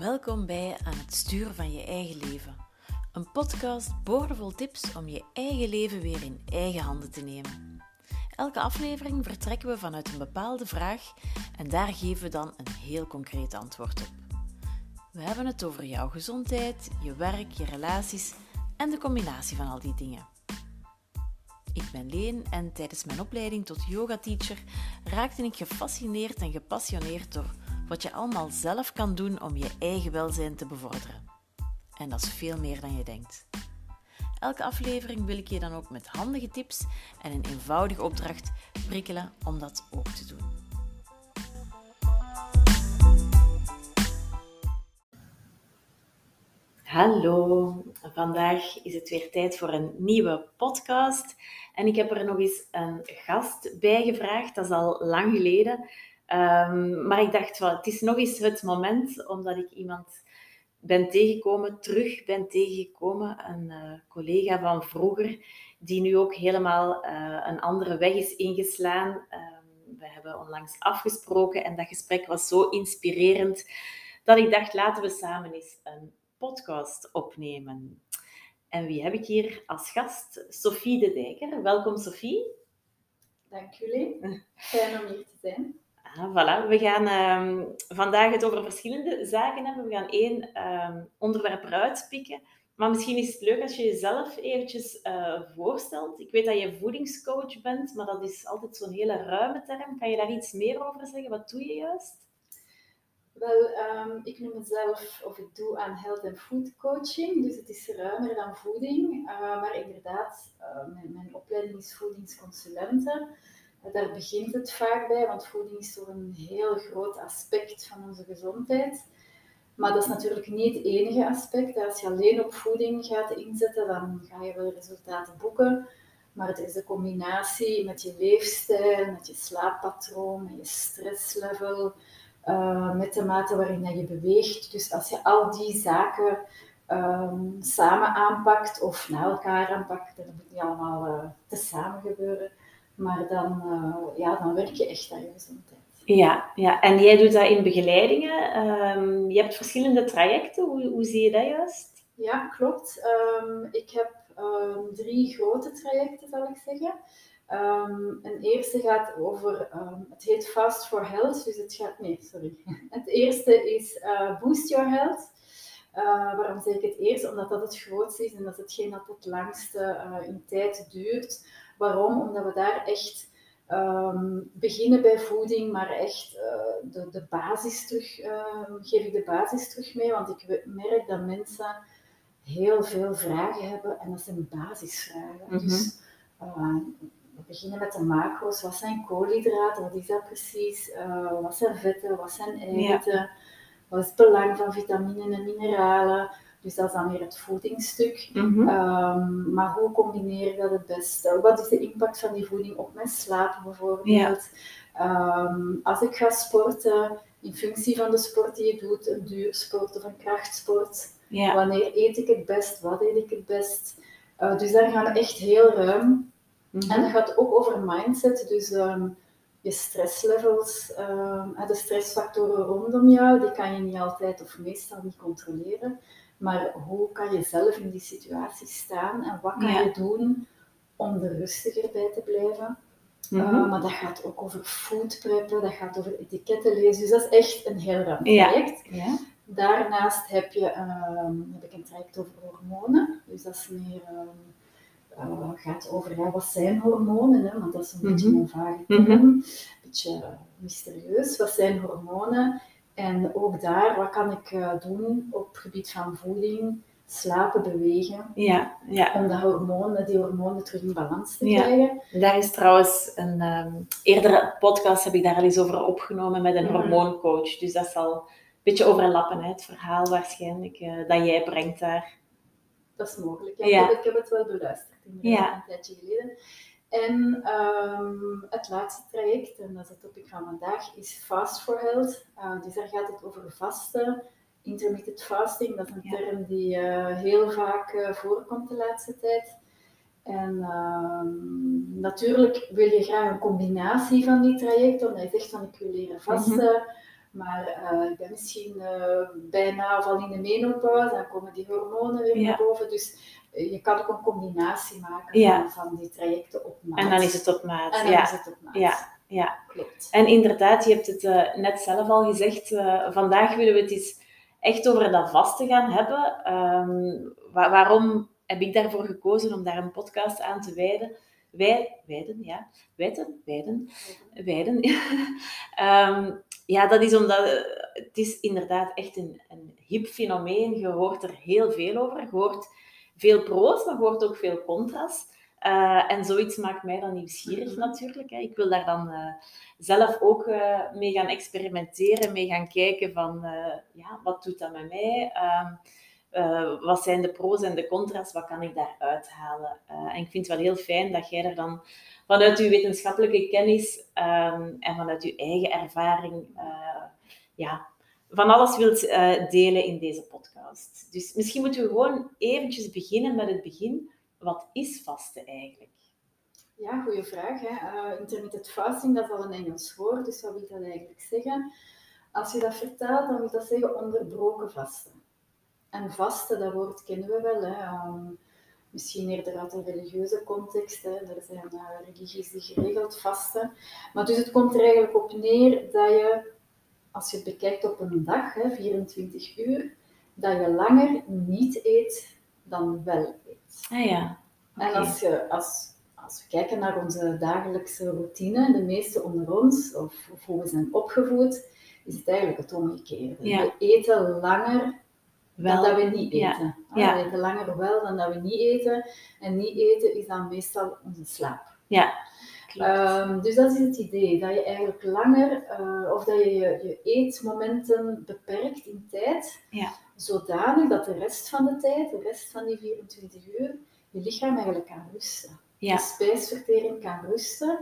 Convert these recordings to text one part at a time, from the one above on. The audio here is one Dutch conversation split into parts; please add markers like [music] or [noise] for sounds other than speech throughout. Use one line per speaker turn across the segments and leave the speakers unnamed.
Welkom bij Aan het sturen van je eigen leven. Een podcast boordevol tips om je eigen leven weer in eigen handen te nemen. Elke aflevering vertrekken we vanuit een bepaalde vraag en daar geven we dan een heel concreet antwoord op. We hebben het over jouw gezondheid, je werk, je relaties en de combinatie van al die dingen. Ik ben Leen en tijdens mijn opleiding tot yoga-teacher raakte ik gefascineerd en gepassioneerd door wat je allemaal zelf kan doen om je eigen welzijn te bevorderen. En dat is veel meer dan je denkt. Elke aflevering wil ik je dan ook met handige tips en een eenvoudige opdracht prikkelen om dat ook te doen. Hallo, vandaag is het weer tijd voor een nieuwe podcast. En ik heb er nog eens een gast bij gevraagd, dat is al lang geleden. Um, maar ik dacht, wel, het is nog eens het moment, omdat ik iemand ben tegengekomen, terug ben tegengekomen, een uh, collega van vroeger, die nu ook helemaal uh, een andere weg is ingeslaan. Um, we hebben onlangs afgesproken en dat gesprek was zo inspirerend dat ik dacht, laten we samen eens een podcast opnemen. En wie heb ik hier als gast? Sophie de Dijker. Welkom Sophie.
Dank jullie. Fijn om hier te zijn.
Ah, voilà. We gaan um, vandaag het over verschillende zaken hebben. We gaan één um, onderwerp eruit pikken. Maar misschien is het leuk als je jezelf eventjes uh, voorstelt. Ik weet dat je voedingscoach bent, maar dat is altijd zo'n hele ruime term. Kan je daar iets meer over zeggen? Wat doe je juist?
Wel, um, ik noem mezelf, of ik doe aan health en food coaching, dus het is ruimer dan voeding. Uh, maar inderdaad, uh, mijn, mijn, opleiding is voedingsconsulente. Daar begint het vaak bij, want voeding is toch een heel groot aspect van onze gezondheid. Maar dat is natuurlijk niet het enige aspect. Als je alleen op voeding gaat inzetten, dan ga je wel resultaten boeken. Maar het is de combinatie met je leefstijl, met je slaappatroon, met je stresslevel, uh, met de mate waarin je beweegt. Dus als je al die zaken um, samen aanpakt of na elkaar aanpakt, dan moet niet allemaal uh, tezamen gebeuren. Maar dan, uh, ja, dan werk je echt aan je gezondheid.
Ja, ja, en jij doet dat in begeleidingen. Um, je hebt verschillende trajecten. Hoe, hoe zie je dat juist?
Ja, klopt. Um, ik heb drie grote trajecten, zal ik zeggen. Um, een eerste gaat over, um, het heet Fast for Health, dus het gaat, nee, sorry. [laughs] Het eerste is uh, Boost Your Health. Uh, waarom zeg ik het eerst? Omdat dat het grootste is en dat is hetgeen dat het langste uh, in tijd duurt. Waarom? Omdat we daar echt um, beginnen bij voeding, maar echt de, de basis terug, geef ik de basis terug mee, want ik merk dat mensen heel veel vragen hebben en dat zijn basisvragen. Mm -hmm. Dus we beginnen met de macro's. Wat zijn koolhydraten? Wat is dat precies? Uh, wat zijn vetten? Wat zijn eiwitten? Ja. Wat is het belang van vitaminen en mineralen? Dus dat is dan weer het voedingsstuk. Mm -hmm. um, maar hoe combineer ik dat het beste? Wat is de impact van die voeding op mijn slaap bijvoorbeeld? Ja. Um, als ik ga sporten, in functie van de sport die je doet, een duursport of een krachtsport, ja. wanneer eet ik het best? Wat eet ik het best? Uh, dus daar gaan we echt heel ruim Mm-hmm. En dat gaat ook over mindset, dus um, je stresslevels, um, de stressfactoren rondom jou, die kan je niet altijd of meestal niet controleren. Maar hoe kan je zelf in die situatie staan en wat kan ja. je doen om er rustiger bij te blijven? Mm-hmm. Uh, maar dat gaat ook over food preppen, dat gaat over etiketten lezen. Dus dat is echt een heel ruim traject. Ja. Ja. Daarnaast heb, je, um, heb ik een traject over hormonen. Dus dat is meer uh, gaat over ja, wat zijn hormonen, hè? want dat is een mm -hmm. beetje een vage term, mm -hmm. een beetje mysterieus. Wat zijn hormonen? En ook daar, wat kan ik uh, doen op het gebied van voeding, slapen, bewegen,
ja, ja.
om de hormonen, die hormonen terug in balans te krijgen.
Ja. Daar is trouwens een um, eerdere podcast heb ik daar al eens over opgenomen met een mm. hormooncoach. Dus dat zal een beetje overlappen, hè, het verhaal waarschijnlijk uh, dat jij brengt daar.
Dat is mogelijk. Ja, ja. Ik, heb, ik, heb, het wel beluisterd ja. een tijdje geleden. En um, het laatste traject, en dat is het topic van vandaag, is Fast for Health. Uh, dus daar gaat het over vasten, intermittent fasting. Dat is een ja. term die uh, heel vaak uh, voorkomt de laatste tijd. En um, natuurlijk wil je graag een combinatie van die trajecten, omdat je zegt van ik wil leren vasten. Mm -hmm. Maar uh, ik ben misschien uh, bijna of al in de menopauze, dan komen die hormonen weer naar boven. Dus je kan ook een combinatie maken van, van, die trajecten op maat.
En dan is het op maat.
En dan
ja.
is het op maat.
Ja, ja.
Klopt.
En inderdaad, je hebt het net zelf al gezegd, vandaag willen we het eens echt over dat vaste gaan hebben. Um, waarom heb ik daarvoor gekozen om daar een podcast aan te wijden? Wij, wijden, ja. Wijden, wijden, wijden. um, [laughs] ja, dat is omdat uh, het is inderdaad echt een, een hip fenomeen. Je hoort er heel veel over. Je hoort veel pro's, maar je hoort ook veel contra's. Uh, en zoiets maakt mij dan nieuwsgierig natuurlijk. Hè. Ik wil daar dan uh, zelf ook uh, mee gaan experimenteren, mee gaan kijken van, ja, wat doet dat met mij? Uh, wat zijn de pro's en de contra's? Wat kan ik daar uithalen? En ik vind het wel heel fijn dat jij er dan vanuit uw wetenschappelijke kennis um, en vanuit uw eigen ervaring ja, van alles wilt delen in deze podcast. Dus misschien moeten we gewoon eventjes beginnen met het begin. Wat is vasten eigenlijk?
Ja, goede vraag. Hè? intermittent fasting, dat is al een Engels woord, dus wat wil dat eigenlijk zeggen? Als je dat vertaalt, dan wil dat zeggen onderbroken vasten. En vasten, dat woord kennen we wel. Hè. Um, misschien eerder uit een religieuze context. Hè. Er zijn uh, religies die geregeld vasten. Maar dus het komt er eigenlijk op neer dat je, als je het bekijkt op een dag, hè, 24 uur, dat je langer niet eet dan wel eet.
Ah ja.
Okay. En als, je, als, als we kijken naar onze dagelijkse routine, de meeste onder ons, of, of hoe we zijn opgevoed, is het eigenlijk het omgekeerde.
Ja.
We eten langer
Wel,
dan dat we niet eten.
Ja.
We eten langer wel dan dat we niet eten. En niet eten is dan meestal onze slaap.
Ja,
um, dus dat is het idee, dat je eigenlijk langer, uh, of dat je, je je eetmomenten beperkt in tijd,
ja.
zodanig dat de rest van de tijd, de rest van die 24 uur, je lichaam eigenlijk kan rusten.
Ja.
De spijsvertering kan rusten.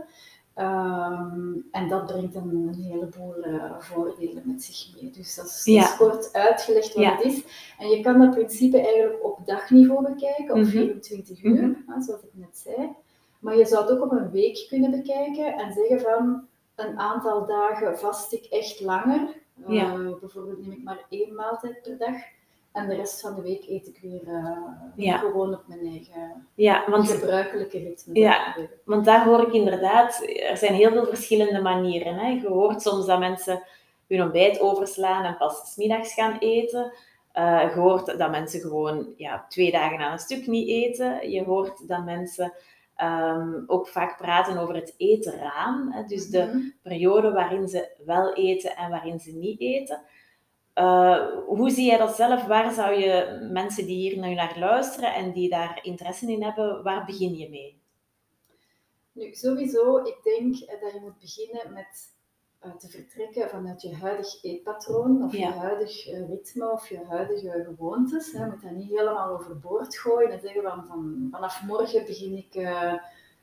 Um, en dat brengt dan een heleboel uh, voordelen met zich mee. Dus dat is,
Ja.
kort uitgelegd wat
Ja.
het is. En je kan dat principe eigenlijk op dagniveau bekijken, op
Mhm.
24 uur,
Mhm.
zoals ik net zei. Maar je zou het ook op een week kunnen bekijken en zeggen van een aantal dagen vast ik echt langer. Uh,
Ja.
Bijvoorbeeld neem ik maar één maaltijd per dag. En de rest van de week eet ik weer uh,
Ja.
gewoon op mijn eigen
Ja, want,
gebruikelijke ritme.
Ja. want daar hoor ik inderdaad, er zijn heel veel verschillende manieren. Hè. Je hoort soms dat mensen hun ontbijt overslaan en pas 's middags gaan eten. Uh, je hoort dat mensen gewoon ja, twee dagen aan een stuk niet eten. Je hoort dat mensen um, ook vaak praten over het etenraam. Hè. Dus de
Mhm.
periode waarin ze wel eten en waarin ze niet eten. Uh, hoe zie jij dat zelf? Waar zou je mensen die hier nu naar luisteren en die daar interesse in hebben, waar begin je mee?
Nu, sowieso, ik denk dat je moet beginnen met te vertrekken vanuit je huidig eetpatroon, of
Ja.
je huidig uh, ritme, of je huidige gewoontes. Je moet dat niet helemaal overboord gooien en zeggen van, van vanaf morgen begin ik uh,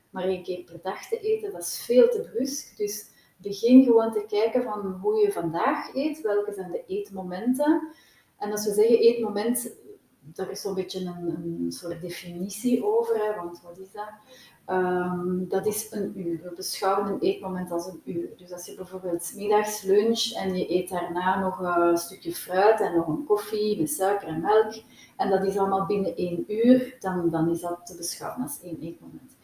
maar één keer per dag te eten. Dat is veel te brusk. Dus begin gewoon te kijken van hoe je vandaag eet, welke zijn de eetmomenten. En als we zeggen eetmoment, daar is zo'n beetje een, een soort definitie over, hè, want wat is dat? Um, dat is een uur. We beschouwen een eetmoment als een uur. Dus als je bijvoorbeeld middags lunch en je eet daarna nog een stukje fruit en nog een koffie met suiker en melk, en dat is allemaal binnen één uur, dan, dan is dat te beschouwen als één eetmoment.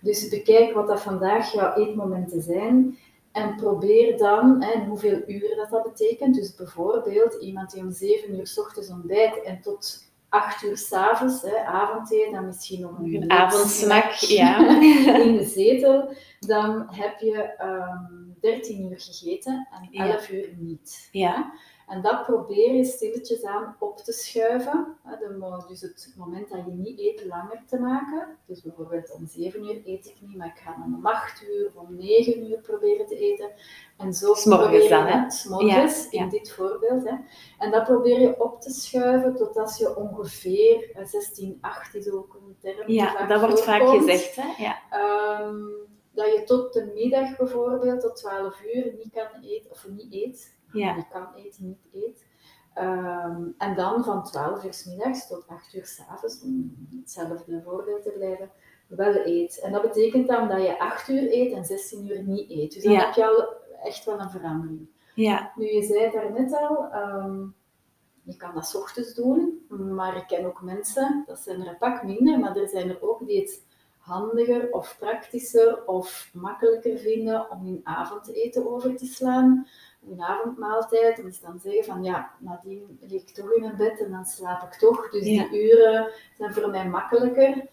Dus bekijk wat dat vandaag jouw eetmomenten zijn en probeer dan, en hoeveel uren dat, dat betekent. Dus bijvoorbeeld iemand die om 7 uur s ochtends ontbijt en tot 8 uur s'avonds, avondeten, dan misschien nog een,
een avondsnack [laughs] ja.
in de zetel, dan heb je um, 13 uur gegeten en 11 ja. uur niet.
Ja.
En dat probeer je stilletjes aan op te schuiven. De, dus het moment dat je niet eet langer te maken. Dus bijvoorbeeld om 7 uur eet ik niet, maar ik ga dan om 8 uur of om 9 uur proberen te eten. En zo
S'morgens
probeer je
dan, hè?
s'morgens,
Ja, ja.
in dit voorbeeld. Hè. En dat probeer je op te schuiven tot als je ongeveer, eh, 16-8 is ook een term die
Ja, dat wordt vaak gezegd. Hè? Ja.
Ehm, dat je tot de middag bijvoorbeeld, tot 12 uur, niet kan eten, of niet eet.
Ja.
Je kan eten, niet eet. Ehm, en dan van 12 uur s middags tot 8 uur s avonds, om hetzelfde voorbeeld te blijven, wel eet. En dat betekent dan dat je 8 uur eet en 16 uur niet eet. Dus dan
Ja.
heb je al echt wel een verandering.
Ja.
Nu, je zei daar net al, ehm, je kan dat 's ochtends doen, maar ik ken ook mensen, dat zijn er een pak minder, maar er zijn er ook die het handiger of praktischer of makkelijker vinden om hun avondeten over te slaan, hun avondmaaltijd, en dus dan zeggen van ja, nadien lig ik toch in mijn bed en dan slaap ik toch, dus
Ja.
die uren zijn voor mij makkelijker.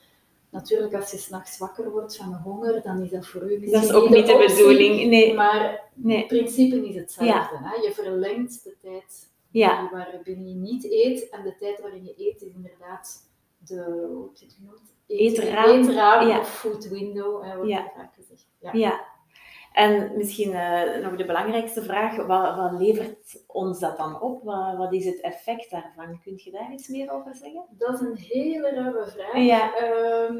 Natuurlijk, als je s'nachts wakker wordt van de honger, dan is dat voor u misschien
Dat is ook niet de
optie,
bedoeling. Nee.
Maar
Nee.
principe is hetzelfde. Hè? Je verlengt de tijd
Ja.
waarin je niet eet. En de tijd waarin je eet is inderdaad de hoe heb je het genoemd?
Eetraam.
Eetraam
Ja.
of food window, hè, wordt
Ja.
vaak gezegd. Ja.
En misschien eh, nog de belangrijkste vraag, wat, wat levert ons dat dan op? Wat, wat is het effect daarvan? Kun je daar iets meer over zeggen?
Dat is een hele ruime vraag.
Ja.
Ehm,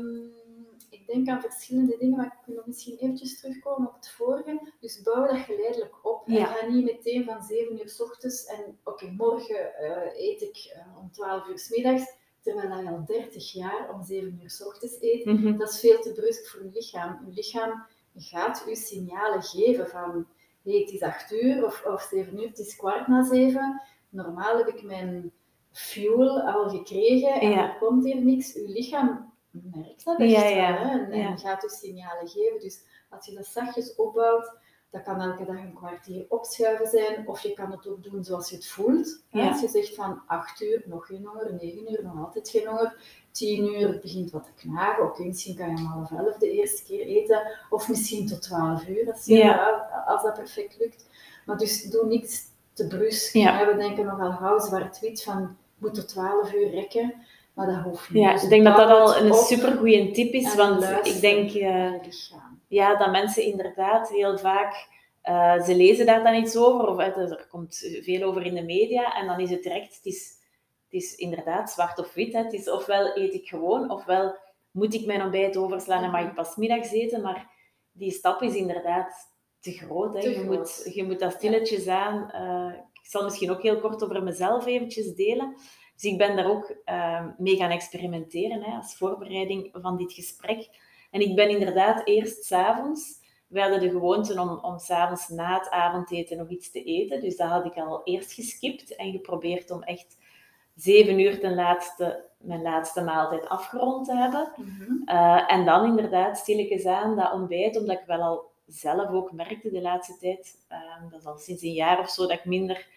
ik denk aan verschillende dingen, maar ik wil nog misschien eventjes terugkomen op het vorige. Dus bouw dat geleidelijk op.
Ja.
En ga niet meteen van 7 uur s ochtends en oké, morgen eh, eet ik eh, om 12 uur s middags, terwijl je al 30 jaar om 7 uur s ochtends eet.
Mhm.
Dat is veel te brusk voor je lichaam. Je lichaam gaat u signalen geven van hey, het is 8 uur of, of 7 uur, het is kwart na 7. Normaal heb ik mijn fuel al gekregen en
Ja.
er komt hier niks. Uw lichaam merkt dat echt
Ja,
wel, hè, en, en
ja.
gaat u signalen geven. Dus als je dat zachtjes opbouwt, dat kan elke dag een kwartier opschuiven zijn, of je kan het ook doen zoals je het voelt.
Ja.
Als je zegt van 8 uur, nog geen honger, 9 uur, nog altijd geen honger, 10 uur, het begint wat te knagen. Oké, misschien kan je om half elf de eerste keer eten, of misschien tot 12 uur, als, je,
Ja.
als dat perfect lukt. Maar dus doe niks te brusk.
Ja.
We denken nogal gauw zwart-wit van, moet tot 12 uur rekken, maar dat hoeft niet.
Ja,
Dus
ik denk dat dat al een supergoeie tip is, want ik denk eh. Ja, dat mensen inderdaad heel vaak, eh, ze lezen daar dan iets over, of eh, er komt veel over in de media, en dan is het direct, het is, het is inderdaad zwart of wit. Hè. Het is ofwel eet ik gewoon, ofwel moet ik mijn ontbijt overslaan en mag ik pas middags eten, maar die stap is inderdaad te groot. Hè.
Te
je,
groot.
Moet, je moet dat stilletjes aan. eh, ik zal misschien ook heel kort over mezelf eventjes delen. Dus ik ben daar ook mee gaan experimenteren hè, als voorbereiding van dit gesprek. En ik ben inderdaad eerst s'avonds. We hadden de gewoonte om, om s'avonds na het avondeten nog iets te eten. Dus dat had ik al eerst geskipt en geprobeerd om echt zeven uur ten laatste mijn laatste maaltijd afgerond te hebben.
Mhm.
Eh, en dan inderdaad stilletjes aan dat ontbijt, omdat ik wel al zelf ook merkte de laatste tijd, eh, dat is al sinds een jaar of zo, dat ik minder,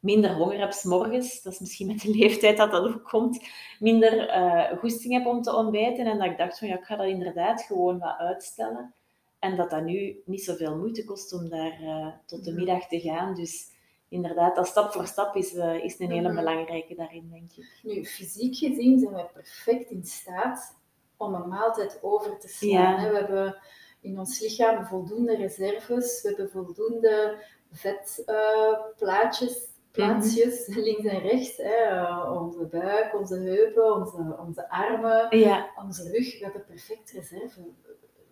minder honger heb 's morgens. Dat is misschien met de [laughs] leeftijd dat dat ook komt. Minder eh goesting heb om te ontbijten. En dat ik dacht van ja, ik ga dat inderdaad gewoon wat uitstellen. En dat dat nu niet zoveel moeite kost om daar eh, tot de
Mhm.
middag te gaan. Dus inderdaad, dat stap voor stap is, eh, is een hele
Mhm.
belangrijke daarin, denk ik.
Nu, fysiek gezien zijn wij perfect in staat om een maaltijd over te slaan.
Ja.
We hebben in ons lichaam voldoende reserves, we hebben voldoende vetplaatjes, plaatsjes,
Mhm. [laughs]
links en rechts. Hè. Eh, onze buik, onze heupen, onze, onze armen,
Ja,
onze rug. We hebben perfect reserve.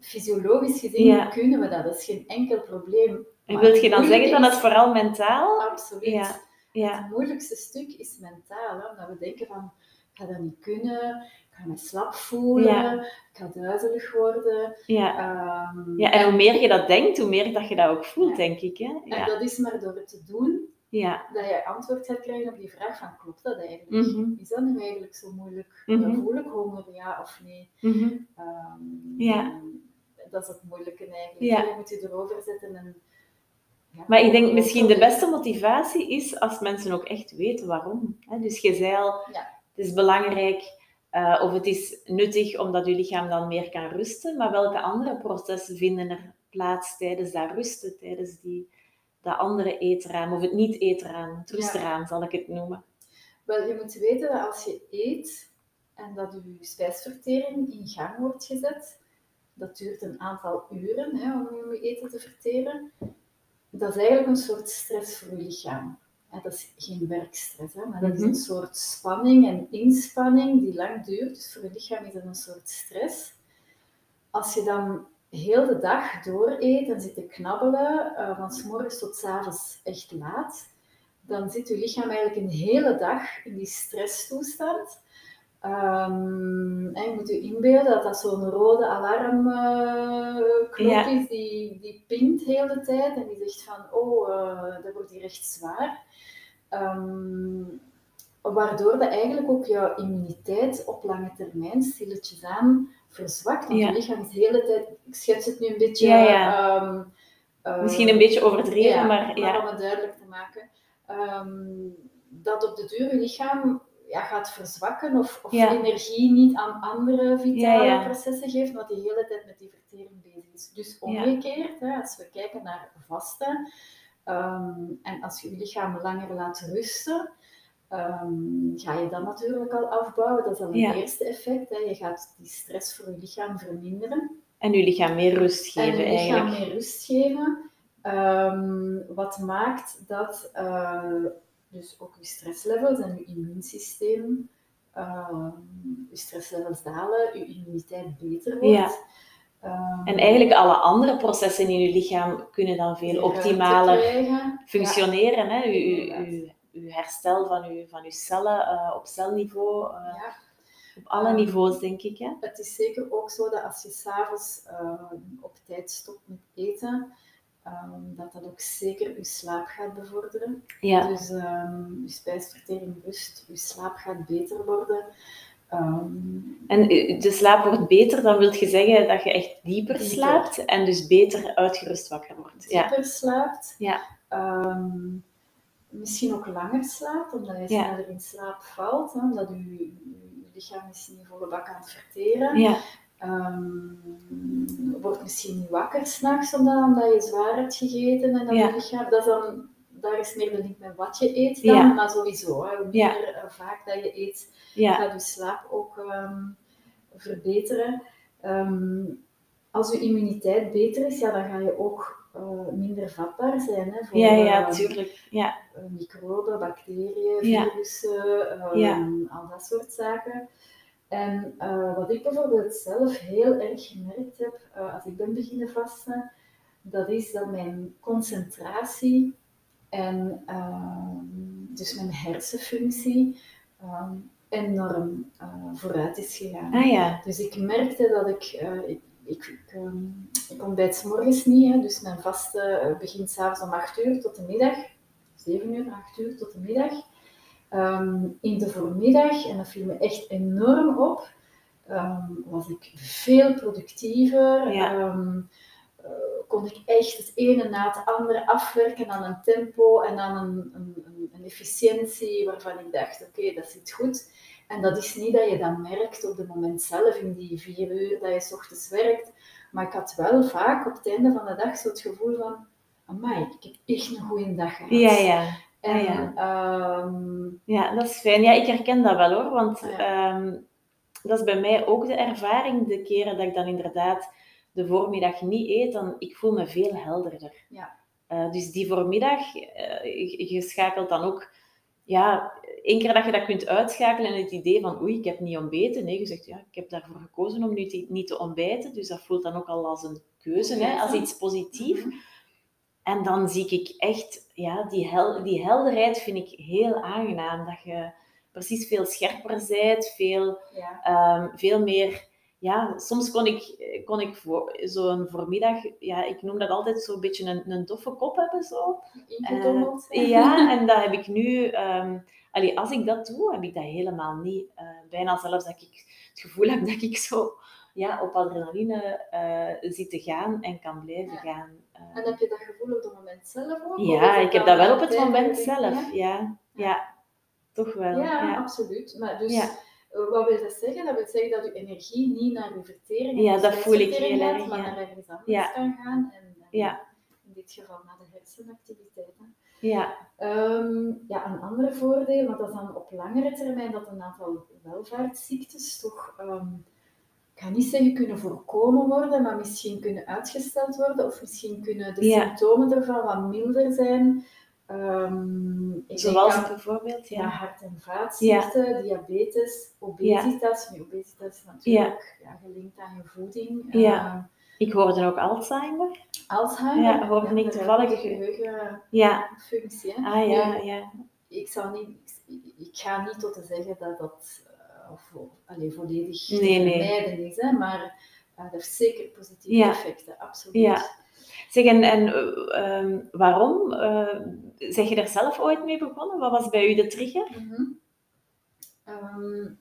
Fysiologisch gezien
Ja.
kunnen we dat, dat is geen enkel probleem.
en wil je dan zeggen dat het vooral mentaal...
Absoluut.
Ja, ja.
Het moeilijkste stuk is mentaal, hè, omdat we denken van, ik ga dat niet kunnen, ik ga me slap voelen,
Ja.
ik ga duizelig worden.
Ja.
Ehm,
ja, en hoe meer je dat denkt, hoe meer dat je dat ook voelt,
Ja.
denk ik. Hè?
en
Ja.
dat is maar door het te doen,
Ja.
dat je antwoord gaat krijgen op die vraag van, klopt dat eigenlijk?
Mhm.
Is dat nu eigenlijk zo moeilijk?
Mhm.
Voel ik honger, ja of nee?
Mhm.
Ehm,
Ja.
Dat is het moeilijke eigenlijk.
Ja.
Je moet je erover zetten en... ja,
Maar ik denk misschien de beste motivatie is als mensen ook echt weten waarom. Dus je zei al, het is belangrijk eh, of het is nuttig omdat je lichaam dan meer kan rusten, maar welke andere processen vinden er plaats tijdens dat rusten, tijdens die, dat andere eetraam, of het niet-eetraam, het
Ja.
zal ik het noemen.
Wel, je moet weten dat als je eet en dat je spijsvertering in gang wordt gezet, dat duurt een aantal uren hè, om je eten te verteren. Dat is eigenlijk een soort stress voor je lichaam. Dat is geen werkstress, hè, maar dat is
Mhm.
een soort spanning en inspanning die lang duurt. Dus voor je lichaam is dat een soort stress. Als je dan heel de dag door eet en zit te knabbelen, eh, van s morgens tot s avonds echt laat, dan zit je lichaam eigenlijk een hele dag in die stresstoestand. Um, je moet je inbeelden dat dat zo'n rode alarmknop uh, is die, die pingt heel de tijd en die zegt van oh, uh, dat wordt hier echt zwaar. Um, waardoor dat eigenlijk ook jouw immuniteit op lange termijn stilletjes aan verzwakt. Want je lichaam is de hele tijd, ik schets het nu een beetje...
Ja. Um, Misschien een beetje overdreven, maar... Ja.
Maar om het duidelijk te maken. dat op de duur je lichaam ja, gaat verzwakken of, of energie niet aan andere vitale processen geeft, wat die hele tijd met die vertering bezig is. Dus omgekeerd, hè, als we kijken naar vasten ehm, en als je je lichaam langer laat rusten, ehm, ga je dat natuurlijk al afbouwen. Dat is al een eerste effect. Hè. Je gaat die stress voor je lichaam verminderen.
En je lichaam meer rust geven
en je
lichaam
eigenlijk. meer rust geven. Um, wat maakt dat uh, dus ook je stresslevels en je immuunsysteem, uh, je stresslevels dalen, je immuniteit beter wordt. Ja.
Um, en eigenlijk alle andere processen in je lichaam kunnen dan veel optimaler functioneren. Ja. Hè? Uw, herstel van uw, van uw cellen uh, op celniveau. Uh, ja. Op alle um, niveaus, denk ik. Hè?
Het is zeker ook zo dat als je s'avonds uh, op tijd stopt met eten, um, dat dat ook zeker je slaap gaat bevorderen. Ja. Dus um, je spijsvertering rust, je slaap gaat beter worden. Um,
en de slaap wordt beter, dan wil je zeggen dat je echt dieper, dieper. slaapt en dus beter uitgerust wakker wordt.
Dieper ja. slaapt. Ja. Misschien ook langer slaapt, omdat je sneller in slaap valt, hè, omdat je, je lichaam is niet volle bak aan het verteren. Ja. Um, wordt misschien niet wakker s'nachts omdat, omdat je zwaar hebt gegeten en dat ja. lichaam, dat is dan, daar is meer de link met wat je eet dan, maar sowieso, hè, hoe meer uh, vaak dat je eet, gaat je slaap ook um, verbeteren. Um, als je immuniteit beter is, ja, dan ga je ook uh, minder vatbaar zijn hè,
voor ja, ja, tuurlijk. Ja.
Uh, microben, bacteriën, virussen, al dat soort zaken. En uh, wat ik bijvoorbeeld zelf heel erg gemerkt heb uh, als ik ben beginnen vasten, dat is dat mijn concentratie en uh, dus mijn hersenfunctie um, enorm vooruit is gegaan.
Ah, ja.
Dus ik merkte dat ik, ik, ik, ik, um, ik ontbijt morgens niet, hè, dus mijn vaste begint s'avonds om 8 uur tot de middag, 7 uur, 8 uur tot de middag. Um, in de voormiddag, en dat viel me echt enorm op, um, was ik veel productiever. Ja. Um, uh, kon ik echt het ene na het andere afwerken aan een tempo en aan een, een, een efficiëntie waarvan ik dacht, oké, okay, dat zit goed. En dat is niet dat je dat merkt op het moment zelf, in die vier uur dat je s ochtends werkt. Maar ik had wel vaak op het einde van de dag zo het gevoel van, amai, ik heb echt een goede dag gehad.
Ja, ja.
En, ja.
Um, ja, dat is fijn. Ja, ik herken dat wel hoor, want ja. um, dat is bij mij ook de ervaring. De keren dat ik dan inderdaad de voormiddag niet eet, dan ik voel me veel helderder. Ja. Uh, dus die voormiddag, uh, je, je, schakelt dan ook, ja, één keer dat je dat kunt uitschakelen en het idee van oei, ik heb niet ontbeten. Nee, je zegt ja, ik heb daarvoor gekozen om nu te, niet te ontbijten. Dus dat voelt dan ook al als een keuze, hè, als iets positiefs. -hmm. En dan zie ik echt, ja, die, hel, die helderheid vind ik heel aangenaam. Dat je precies veel scherper bent, veel, ja. um, veel meer... Ja, soms kon ik, kon ik voor, zo'n voormiddag, ja, ik noem dat altijd zo'n beetje een, een doffe kop hebben. Zo.
Uh,
ja, en dat heb ik nu... Um, allee, als ik dat doe, heb ik dat helemaal niet. Uh, bijna zelfs dat ik het gevoel heb dat ik zo ja, op adrenaline uh, zit te gaan en kan blijven ja. gaan.
Uh, en heb je dat gevoel op het moment zelf ook?
Ja, ik heb dat wel op het moment zelf. Ja, ja. toch wel.
Ja, absoluut. Maar dus, wat wil dat zeggen? Dat wil zeggen dat je energie niet naar je vertering
ja, dat voel ik heel erg,
maar naar ergens anders kan gaan. En, en ja. in dit geval naar de hersenactiviteiten.
Ja.
Um, ja, een ander voordeel, maar dat is dan op langere termijn dat een aantal welvaartsziektes toch um, ik ga niet zeggen kunnen voorkomen worden, maar misschien kunnen uitgesteld worden of misschien kunnen de ja. symptomen ervan wat milder zijn. Um,
Zoals aan, bijvoorbeeld ja.
ja. hart- en vaatziekten, ja. diabetes, obesitas. Nu, obesitas is natuurlijk ja. gelinkt aan je voeding.
Ja. Uh, ik hoorde ook Alzheimer.
Alzheimer?
Ja, hoorde ik toevallig.
Geheugenfunctie.
Ja. Ah ja, ja.
Ik, zou niet, ik ga niet tot te zeggen dat dat of allee, volledig
Nee,
vermijden is. Hè, maar eh, dat heeft zeker positieve
Ja.
effecten, absoluut.
Ja. Zeg, en, en eh, ehm, waarom? Eh zeg je daar zelf ooit mee begonnen? Wat was bij u de trigger?
Mhm. Ehm,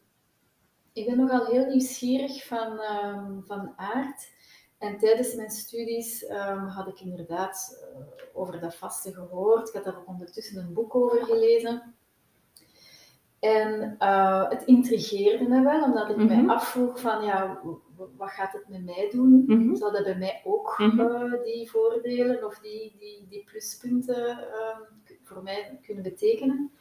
ik ben nogal heel nieuwsgierig van, ehm, van aard. En tijdens mijn studies ehm, had ik inderdaad eh, over dat vaste gehoord. Ik had daar ondertussen een boek over gelezen. En eh, het intrigeerde me wel, omdat ik
Mhm.
mij afvroeg van, ja, wat gaat het met mij doen?
Mhm.
Zou dat bij mij ook
Mhm.
eh, die voordelen of die, die, die pluspunten ehm, voor mij kunnen betekenen?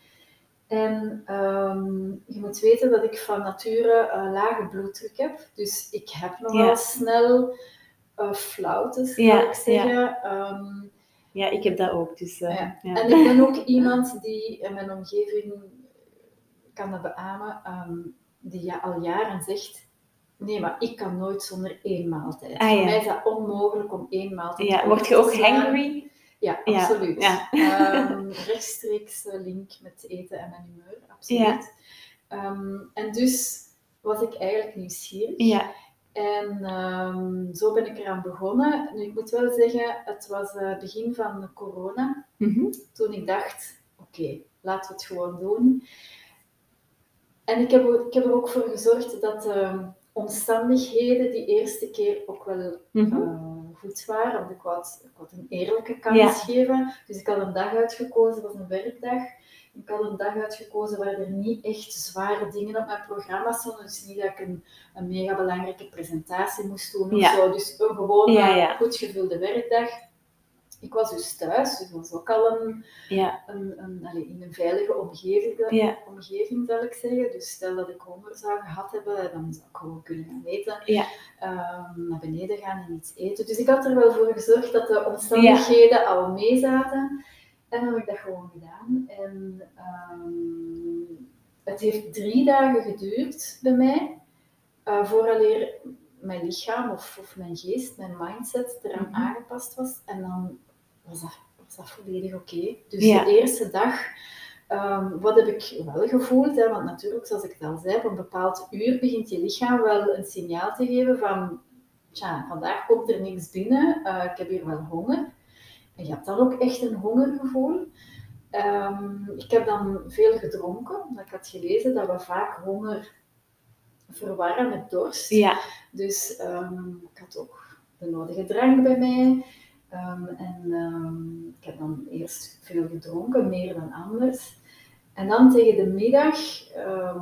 En ehm, je moet weten dat ik van nature lage bloeddruk heb. Dus ik heb nogal
Ja.
snel eh flauwtes,
Ja,
zou ik zeggen. Ehm,
Ja, ik heb dat ook. Dus, eh,
Ja.
ja.
en ik ben ook iemand die in mijn omgeving kan dat beamen, ehm, die ja, al jaren zegt: Nee, maar ik kan nooit zonder één maaltijd.
Ah,
Voor
ja.
mij is dat onmogelijk om één maaltijd
Ja, word je ook hangry?
Ja,
Ja,
absoluut.
ja.
Ehm, rechtstreeks eh, link met eten en mijn humeur, absoluut.
Ja.
En dus was ik eigenlijk nieuwsgierig.
Ja.
En ehm, zo ben ik eraan begonnen. Nu, ik moet wel zeggen, het was eh, het begin van corona
Mhm.
toen ik dacht, oké, laten we het gewoon doen. En ik heb, ik heb er ook voor gezorgd dat de omstandigheden die eerste keer ook wel
Mhm.
eh, goed waren, want ik wou, ik een eerlijke kans
Ja.
geven. Dus ik had een dag uitgekozen, dat was een werkdag. Ik had een dag uitgekozen waar er niet echt zware dingen op mijn programma stonden. Dus niet dat ik een, een mega belangrijke presentatie moest doen of
Ja.
zo. Dus een gewone,
Ja, ja.
goed gevulde werkdag. Ik was dus thuis, dus dat was ook al een,
Ja.
een, een, allee, in een veilige omgeving, omgeving, zal ik zeggen. Dus stel dat ik honger zou gehad hebben, dan zou ik gewoon kunnen gaan eten. Ehm, naar beneden gaan en iets eten. Dus ik had er wel voor gezorgd dat de omstandigheden al mee zaten. En dan heb ik dat gewoon gedaan. En ehm, het heeft drie dagen geduurd bij mij, uh, vooraleer mijn lichaam of, of mijn geest, mijn mindset eraan
Mhm.
aangepast was. En dan was dat, was dat volledig oké. Dus
Ja.
de eerste dag, ehm, wat heb ik wel gevoeld? Hè? Want natuurlijk, zoals ik het al zei, op een bepaald uur begint je lichaam wel een signaal te geven van, tja, vandaag komt er niks binnen, eh, ik heb hier wel honger. Je hebt dan ook echt een hongergevoel. Ehm, ik heb dan veel gedronken, omdat ik had gelezen dat we vaak honger verwarren met dorst.
Ja.
Dus ehm, ik had ook de nodige drank bij mij. Ehm, en ik heb dan eerst veel gedronken, meer dan anders. En dan tegen de middag,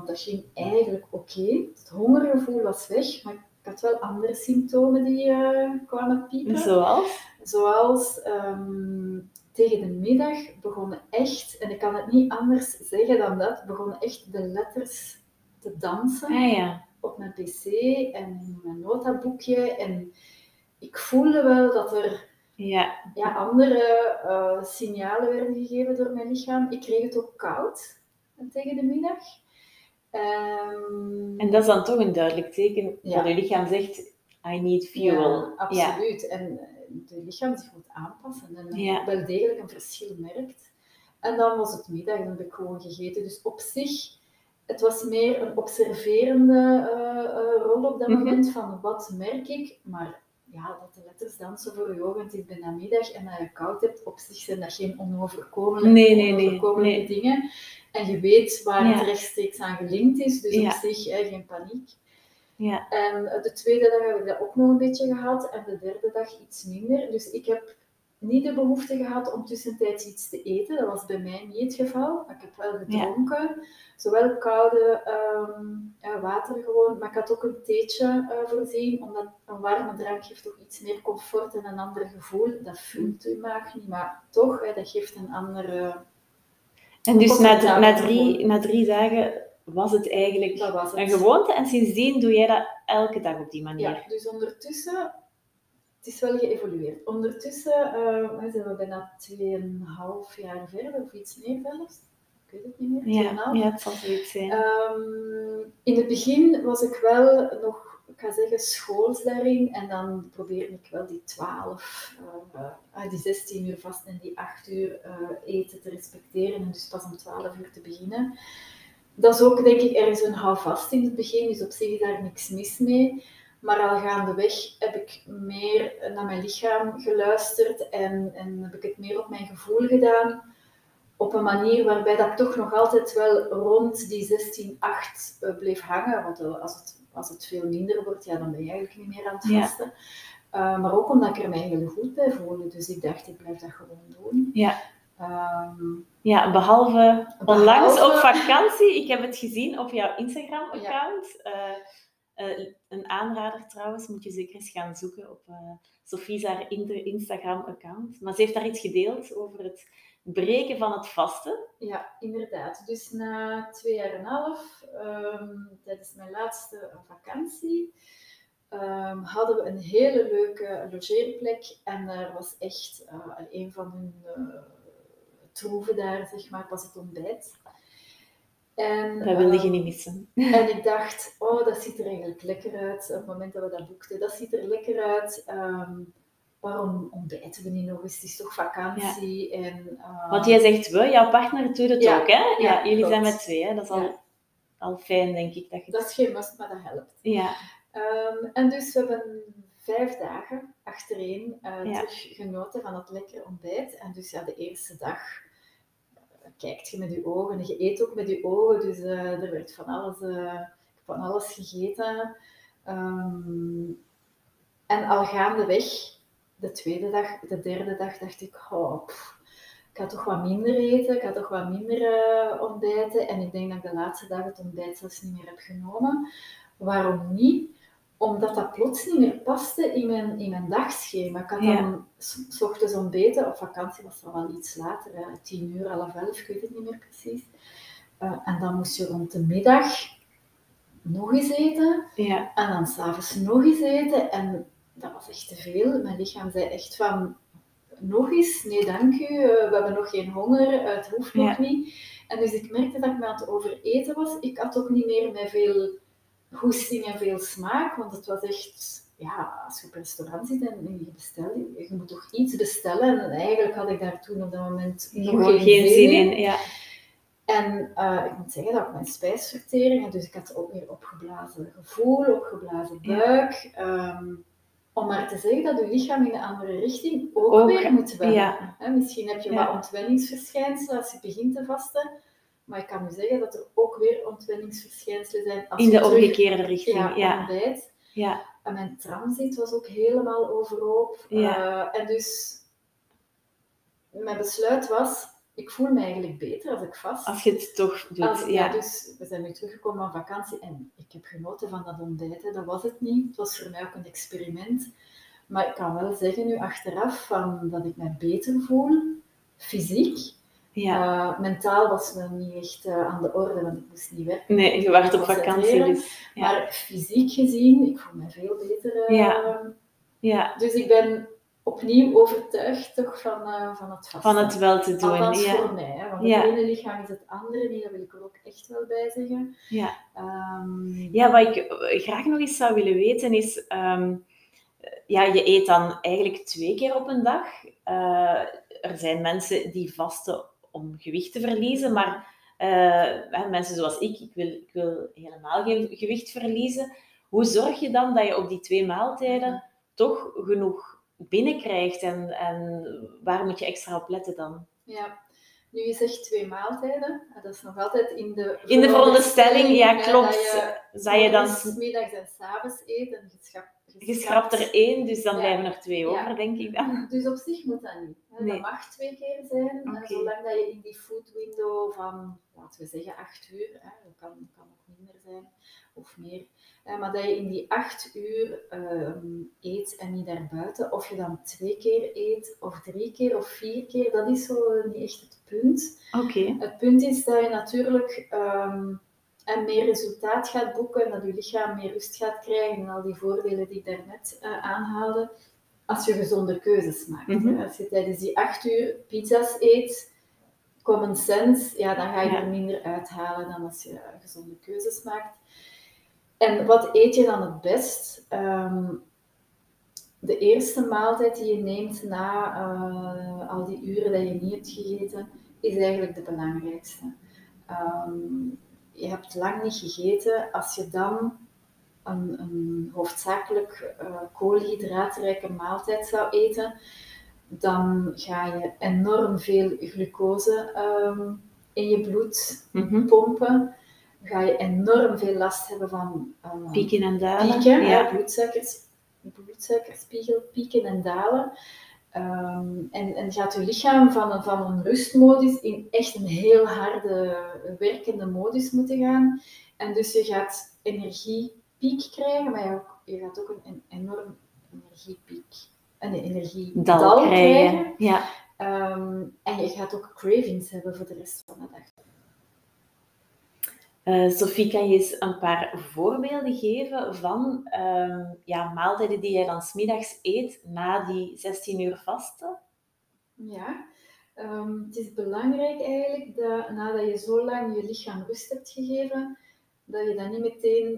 dat ging eigenlijk oké. Het hongergevoel was weg, maar ik had wel andere symptomen die eh, kwamen piepen.
Zoals?
Zoals ehm, tegen de middag begonnen echt, en ik kan het niet anders zeggen dan dat, begonnen echt de letters te dansen
Ah ja.
op mijn pc en in mijn notaboekje. En ik voelde wel dat er
Ja.
ja, andere eh, signalen werden gegeven door mijn lichaam. Ik kreeg het ook koud eh, tegen de middag. Ehm,
En dat is dan toch een duidelijk teken
Ja.
dat je lichaam zegt, I need fuel.
Ja, absoluut. En het lichaam zich moet aanpassen en
Ja.
wel degelijk een verschil merkt. En dan was het middag en heb ik gewoon gegeten. Dus op zich, het was meer een observerende eh, eh, rol op dat
Mhm.
moment van wat merk ik. Maar ja, dat de letters dansen voor je ogen, het is bijna middag en dat je koud hebt, op zich zijn dat geen onoverkomelijke,
Nee, nee, nee,
onoverkomelijke
nee.
dingen. En je weet waar
Ja.
het rechtstreeks aan gelinkt is, dus
Ja.
op zich hè, geen paniek.
Ja.
En de tweede dag heb ik dat ook nog een beetje gehad en de derde dag iets minder. Dus ik heb niet de behoefte gehad om tussentijds iets te eten. Dat was bij mij niet het geval. Maar ik heb wel gedronken. Zowel koude ehm, eh, water gewoon, maar ik had ook een theetje eh, voorzien. Omdat een warme drank geeft toch iets meer comfort en een ander gevoel. Dat vult je maag niet, maar toch, hè, dat geeft een andere...
En dus na, na, drie, na drie dagen was het eigenlijk
Dat was het.
een gewoonte en sindsdien doe jij dat elke dag op die manier.
Ja, dus ondertussen, het is wel geëvolueerd. Ondertussen uh, zijn we bijna 2,5 jaar verder, of iets meer zelfs. Ik weet het niet meer.
Ja,
2,5.
ja, het zal zoiets zijn.
Ehm, in het begin was ik wel nog, ik ga zeggen, schools daarin. En dan probeerde ik wel die 12, eh, eh, die 16 uur vast en die 8 uur eh, eten te respecteren. En dus pas om 12 uur te beginnen. Dat is ook denk ik ergens een houvast in het begin, dus op zich is daar niks mis mee. Maar al gaandeweg heb ik meer naar mijn lichaam geluisterd en, en heb ik het meer op mijn gevoel gedaan. Op een manier waarbij dat ik toch nog altijd wel rond die 16,8 uh, bleef hangen. Want uh, als het, als het veel minder wordt, ja, dan ben je eigenlijk niet meer aan het vasten. Ja. Uh, maar ook omdat ik er mij heel goed bij voelde. Dus ik dacht, ik blijf dat gewoon doen.
Ja. Um, ja, behalve, behalve onlangs op vakantie. Ik heb het gezien op jouw Instagram-account. Ja. Uh, een aanrader trouwens, moet je zeker eens gaan zoeken op uh, Sofie's haar Instagram-account. Maar ze heeft daar iets gedeeld over het breken van het vasten.
Ja, inderdaad. Dus na twee jaar en een half, um, tijdens mijn laatste vakantie, um, hadden we een hele leuke logeerplek. En er was echt een van hun troeven daar, zeg maar, was het ontbijt.
En, dat wilde je niet missen.
En ik dacht, oh, dat ziet er eigenlijk lekker uit. Op het moment dat we dat boekten, dat ziet er lekker uit. Um, waarom ontbijten we niet nog eens? Het is toch vakantie. Ja. En, uh...
Want jij zegt we, jouw partner doet het ja, ook, hè? Ja, ja jullie zijn met twee, hè? Dat is al, al fijn, denk ik. Dat, je
dat is geen must, maar dat helpt.
Ja.
Um, en dus we hebben vijf dagen achtereen uh, terug genoten van het lekkere ontbijt. En dus ja, de eerste dag kijkt je met je ogen en je eet ook met je ogen. Dus uh, er werd van alles, uh, van alles gegeten. Um, en al gaandeweg, de tweede dag, de derde dag, dacht ik, oh, ik ga toch wat minder eten, ik ga toch wat minder uh, ontbijten. En ik denk dat ik de laatste dag het ontbijt zelfs niet meer heb genomen. Waarom niet? Omdat dat plots niet meer paste in mijn, in mijn dagschema. Ik had dan s ochtends ontbeten, op vakantie was het wel iets later, hè, tien uur, half elf, ik weet het niet meer precies. Uh, en dan moest je rond de middag nog eens eten.
Ja.
En dan s'avonds nog eens eten. En dat was echt te veel. Mijn lichaam zei echt van, nog eens? Nee, dank u. Uh, we hebben nog geen honger. Uh, het hoeft nog ja. niet. En dus ik merkte dat ik me aan het overeten was. Ik had ook niet meer met veel goesting en veel smaak, want het was echt, ja, als je op een restaurant zit en je bestelt, je moet toch iets bestellen. En eigenlijk had ik daar toen op dat moment nog geen, geen zin in. in.
Ja.
En uh, ik moet zeggen dat mijn spijsvertering, dus ik had ook weer opgeblazen gevoel, opgeblazen buik. Ja. Um, om maar te zeggen dat je lichaam in een andere richting ook, ook weer moet wennen.
Ja.
Misschien heb je wat ontwenningsverschijnselen als je begint te vasten. Maar ik kan u zeggen dat er ook weer ontwenningsverschijnselen zijn.
Als In de omgekeerde richting, ja.
ja. Ontbijt.
ja.
En mijn transit was ook helemaal overhoop.
Ja.
Uh, en dus mijn besluit was, ik voel me eigenlijk beter als ik vast.
Als je het toch doet, als,
ja. ja. Dus we zijn nu teruggekomen van vakantie en ik heb genoten van dat ontbijt. Dat was het niet. Het was voor mij ook een experiment. Maar ik kan wel zeggen nu achteraf van, dat ik me beter voel, fysiek.
Ja.
Uh, mentaal was me niet echt uh, aan de orde, want ik moest niet werken.
Nee, je was op vakantie. Dus,
ja. Maar fysiek gezien, ik voel me veel beter. Uh,
ja.
ja. Dus ik ben opnieuw overtuigd toch van, van het vasten.
Van het wel te doen.
Althans
ja.
voor mij, hè, want het ene lichaam is het andere niet, dat wil ik er ook echt wel bij zeggen.
Ja,
um,
ja wat ik graag nog eens zou willen weten is... Um, ja, je eet dan eigenlijk twee keer op een dag. er zijn mensen die vasten om gewicht te verliezen. Maar uh, mensen zoals ik, ik wil, ik wil helemaal geen gewicht verliezen. Hoe zorg je dan dat je op die twee maaltijden toch genoeg binnenkrijgt? En, en waar moet je extra op letten dan?
Ja, nu je zegt twee maaltijden, dat is nog altijd in de
In de veronderstelling, ja klopt. Dat je,
je dan... middags en s'avonds eet en
je schrapt er één, dus dan ja. blijven er twee over, denk ik dan. [laughs]
Dus op zich moet dat niet. Hè. Nee. Dat mag twee keer zijn, okay. zolang dat je in die food window van, laten we zeggen, acht uur, hè, dat kan, kan ook minder zijn, of meer, hè, maar dat je in die acht uur um, eet en niet daarbuiten, of je dan twee keer eet, of drie keer, of vier keer, dat is zo niet echt het punt.
Okay.
Het punt is dat je natuurlijk... Um, en meer resultaat gaat boeken, dat je lichaam meer rust gaat krijgen en al die voordelen die ik daarnet uh, aanhaalde, als je gezonde keuzes maakt. Mm -hmm. Als je tijdens die acht uur pizza's eet, common sense, ja, dan ga je ja. er minder uithalen dan als je gezonde keuzes maakt. En wat eet je dan het best? Um, de eerste maaltijd die je neemt na uh, al die uren dat je niet hebt gegeten, is eigenlijk de belangrijkste. Um, je hebt lang niet gegeten, als je dan een, een hoofdzakelijk uh, koolhydraatrijke maaltijd zou eten, dan ga je enorm veel glucose ehm, in je bloed
Mhm.
pompen. Ga je enorm veel last hebben van uh,
Pieken en dalen.
pieken,
ja.
ja, bloedsuikers, bloedsuikerspiegel pieken en dalen. Ehm, en, en gaat je lichaam van een, van een rustmodus in echt een heel harde werkende modus moeten gaan. En dus je gaat energiepiek krijgen, maar je, ook, je gaat ook een, een enorm energiepiek, een energiedal
Dal
krijgen.
krijgen. Ja.
Ehm, en je gaat ook cravings hebben voor de rest van de dag.
Eh, Sophie, kan je eens een paar voorbeelden geven van ehm, ja, maaltijden die jij dan smiddags eet na die 16 uur vasten?
Ja, ehm, het is belangrijk eigenlijk dat nadat je zo lang je lichaam rust hebt gegeven, dat je dan niet meteen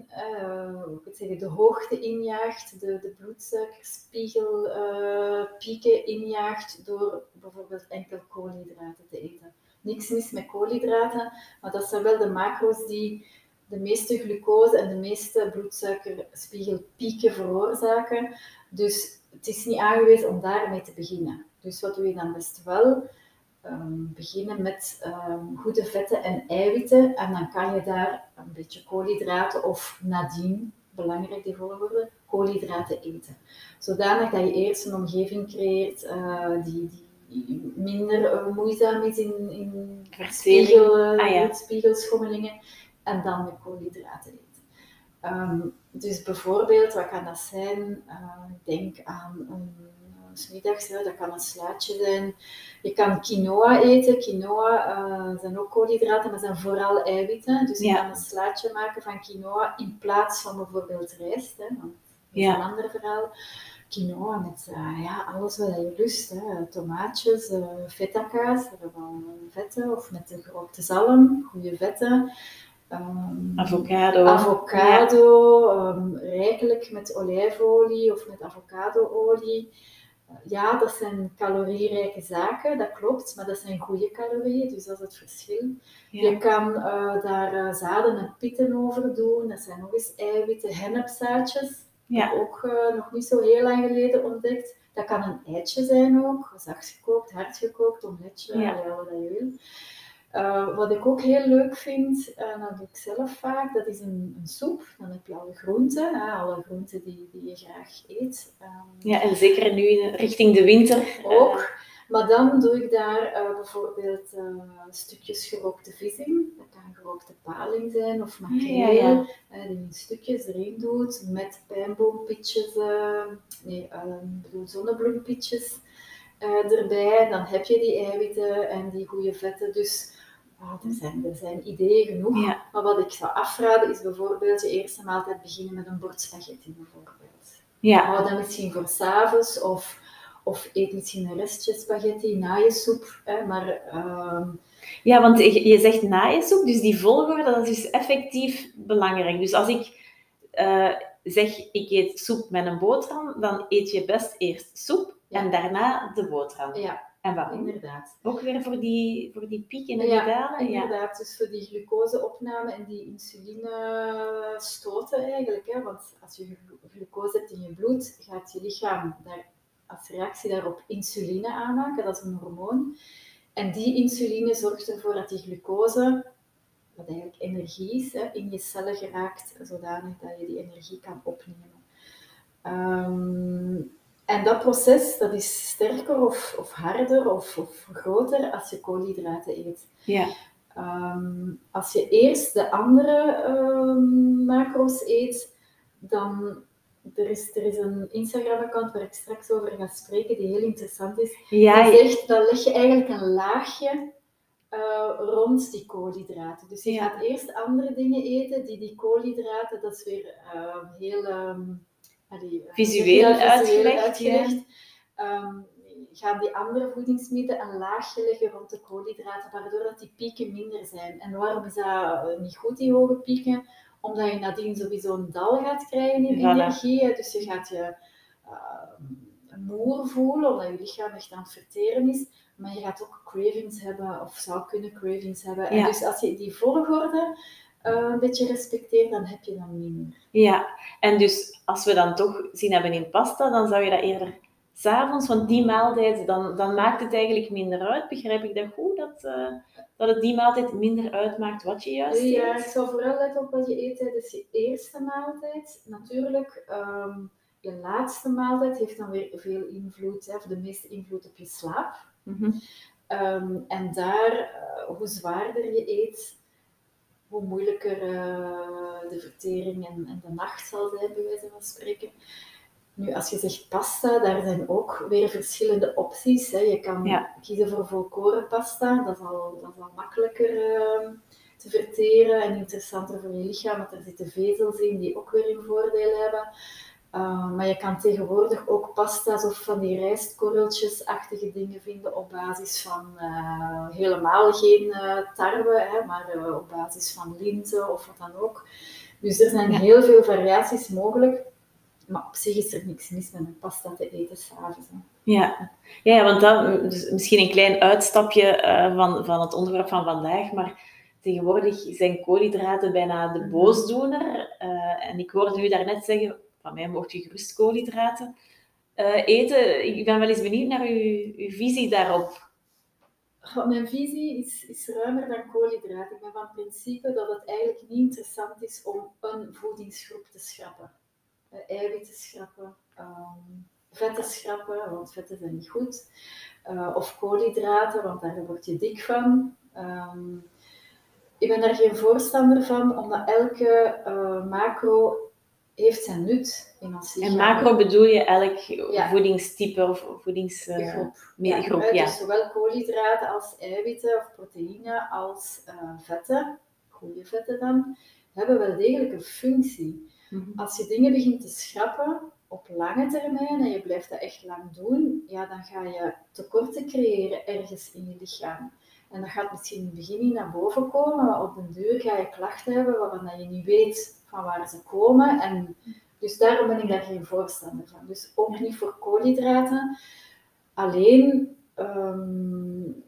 ik zeggen, de hoogte injaagt, de, de bloedsuikerspiegel eh, pieken injaagt door bijvoorbeeld enkel koolhydraten te eten. Niks mis met koolhydraten, maar dat zijn wel de macro's die de meeste glucose en de meeste bloedsuikerspiegelpieken veroorzaken. Dus het is niet aangewezen om daarmee te beginnen. Dus wat doe je dan best wel? Ehm, beginnen met ehm, goede vetten en eiwitten. En dan kan je daar een beetje koolhydraten of nadien, belangrijk die volgorde, koolhydraten eten. Zodanig dat je eerst een omgeving creëert eh, die, die minder moeizaam is in, in spiegel,
Ah, ja.
bloedspiegelschommelingen. En dan met koolhydraten eten. Ehm, dus bijvoorbeeld, wat kan dat zijn? Eh, ik denk aan een 's middags, hè, dat kan een slaatje zijn. Je kan quinoa eten. Quinoa eh, zijn ook koolhydraten, maar zijn vooral eiwitten. Dus je
Ja.
kan een slaatje maken van quinoa in plaats van bijvoorbeeld rijst. Hè, want dat is
Ja.
een ander verhaal. Quinoa met eh, ja, alles wat je lust. Hè. Tomaatjes, eh feta kaas, vetten. Of met de gerookte zalm, goede vetten. Ehm,
Avocado.
avocado, ehm, rijkelijk met olijfolie of met avocadoolie. Eh, Ja, dat zijn calorierijke zaken, dat klopt, maar dat zijn goede calorieën, dus dat is het verschil.
Ja.
Je kan daar zaden en pitten over doen, dat zijn nog eens eiwitten, hennepzaadjes.
Ja.
Heb ik ook eh, nog niet zo heel lang geleden ontdekt. Dat kan een eitje zijn ook, zacht gekookt, hard gekookt, omeletje,
Ja.
ja. wat je wil. Eh, wat ik ook heel leuk vind, en dat doe ik zelf vaak, dat is een, een soep. Dan heb je alle groenten, alle groenten die, die je graag eet. Ehm,
ja, en zeker nu in- richting de winter. eh,
ook. Maar dan doe ik daar eh, bijvoorbeeld eh, stukjes gerookte vis in. Dat kan gerookte paling zijn of makreel,
Ja, ja.
eh, die je in stukjes erin doet met pijnboompitjes, nee, bedoel zonnebloempitjes erbij. Dan heb je die eiwitten en die goede vetten. Dus ah, er, zijn, er zijn ideeën genoeg.
Ja.
Maar wat ik zou afraden is bijvoorbeeld je eerste maaltijd beginnen met een bord spaghetti bijvoorbeeld.
ja.
Hou dat misschien voor s'avonds of, of eet misschien een restje spaghetti na je soep. Hè, maar ehm,
Ja, want je zegt na je soep, dus die volgorde, dat is dus effectief belangrijk. Dus als ik eh, zeg, ik eet soep met een boterham, dan eet je best eerst soep
Ja.
en daarna de boterham.
ja,
En waarom?
inderdaad.
Ook weer voor die, voor die
Ja,
die dalen? Ja.
Inderdaad, dus voor die glucoseopname en die insuline stoten eigenlijk. Hè, want als je glu- glucose hebt in je bloed, gaat je lichaam daar, als reactie daarop insuline aanmaken. Dat is een hormoon. En die insuline zorgt ervoor dat die glucose, wat eigenlijk energie is, hè, in je cellen geraakt, zodanig dat je die energie kan opnemen. Ehm, en dat proces dat is sterker of, of harder of, of groter als je koolhydraten eet.
Ja.
Ehm, als je eerst de andere ehm, macro's eet, dan er is, er is een Instagram-account waar ik straks over ga spreken, die heel interessant is.
Ja,
zegt, dan leg je eigenlijk een laagje eh, rond die koolhydraten. Dus je
Ja.
gaat eerst andere dingen eten die die koolhydraten, dat is weer ehm, heel ehm, allee, eh,
Visueel
visueel
uitgelegd,
uitgelegd. Ehm, gaan die andere voedingsmiddelen een laagje leggen rond de koolhydraten, waardoor dat die pieken minder zijn. En waarom is dat eh, niet goed, die hoge pieken? Omdat je nadien sowieso een dal gaat krijgen in
Voilà.
energie. Dus je gaat je eh, moer voelen, omdat je lichaam echt aan het verteren is. Maar je gaat ook cravings hebben, of zou kunnen cravings hebben. En dus als je die volgorde eh, een beetje respecteert, dan heb je dan minder.
Ja, en dus als we dan toch zin hebben in pasta, dan zou je dat eerder s'avonds, want die maaltijd, dan, dan maakt het eigenlijk minder uit. Begrijp ik dat goed, dat, uh, dat het die maaltijd minder uitmaakt wat je juist eet?
Ja, ik zou vooral letten op wat je eet tijdens je eerste maaltijd. Natuurlijk, ehm, je laatste maaltijd heeft dan weer veel invloed, hè, of de meeste invloed op je slaap.
Mhm.
Ehm, en daar, eh, hoe zwaarder je eet, hoe moeilijker eh, de vertering en, en, de nacht zal zijn, bij wijze van spreken. Nu, als je zegt pasta, daar zijn ook weer verschillende opties. Hè. Je kan kiezen voor volkoren pasta, dat is al, dat is al makkelijker ehm, te verteren en interessanter voor je lichaam, want er zitten vezels in die ook weer een voordeel hebben. Uh, maar je kan tegenwoordig ook pasta's of van die rijstkorreltjes-achtige dingen vinden op basis van uh, helemaal geen uh, tarwe, hè, maar op basis van linten of wat dan ook. Dus er zijn heel veel variaties mogelijk. Maar op zich is er niks mis met een pasta te eten s'avonds.
Ja. ja, want dat dus misschien een klein uitstapje van, van het onderwerp van vandaag, maar tegenwoordig zijn koolhydraten bijna de boosdoener. en ik hoorde u daarnet zeggen, van mij mocht je gerust koolhydraten uh, eten. Ik ben wel eens benieuwd naar uw, uw visie daarop.
mijn visie is, is ruimer dan koolhydraten. Ik ben van principe dat het eigenlijk niet interessant is om een voedingsgroep te schrappen. Uh, eiwitten schrappen, um, vetten schrappen, want vetten zijn niet goed. Uh, of koolhydraten, want daar word je dik van. Um, ik ben daar geen voorstander van, omdat elke macro heeft zijn nut in ons
lichaam. En macro bedoel je elk voedingstype of voedingsgroep?
Uh, groep, ja, ja. Dus zowel koolhydraten als eiwitten of proteïne als uh, vetten, goede vetten dan, hebben wel degelijk een functie. -hmm. Als je dingen begint te schrappen op lange termijn en je blijft dat echt lang doen, ja, dan ga je tekorten creëren ergens in je lichaam. En dat gaat misschien in het begin niet naar boven komen, maar op den duur ga je klachten hebben waarvan je niet weet van waar ze komen. En dus daarom ben ik daar geen voorstander van. Dus ook niet voor koolhydraten. Alleen um,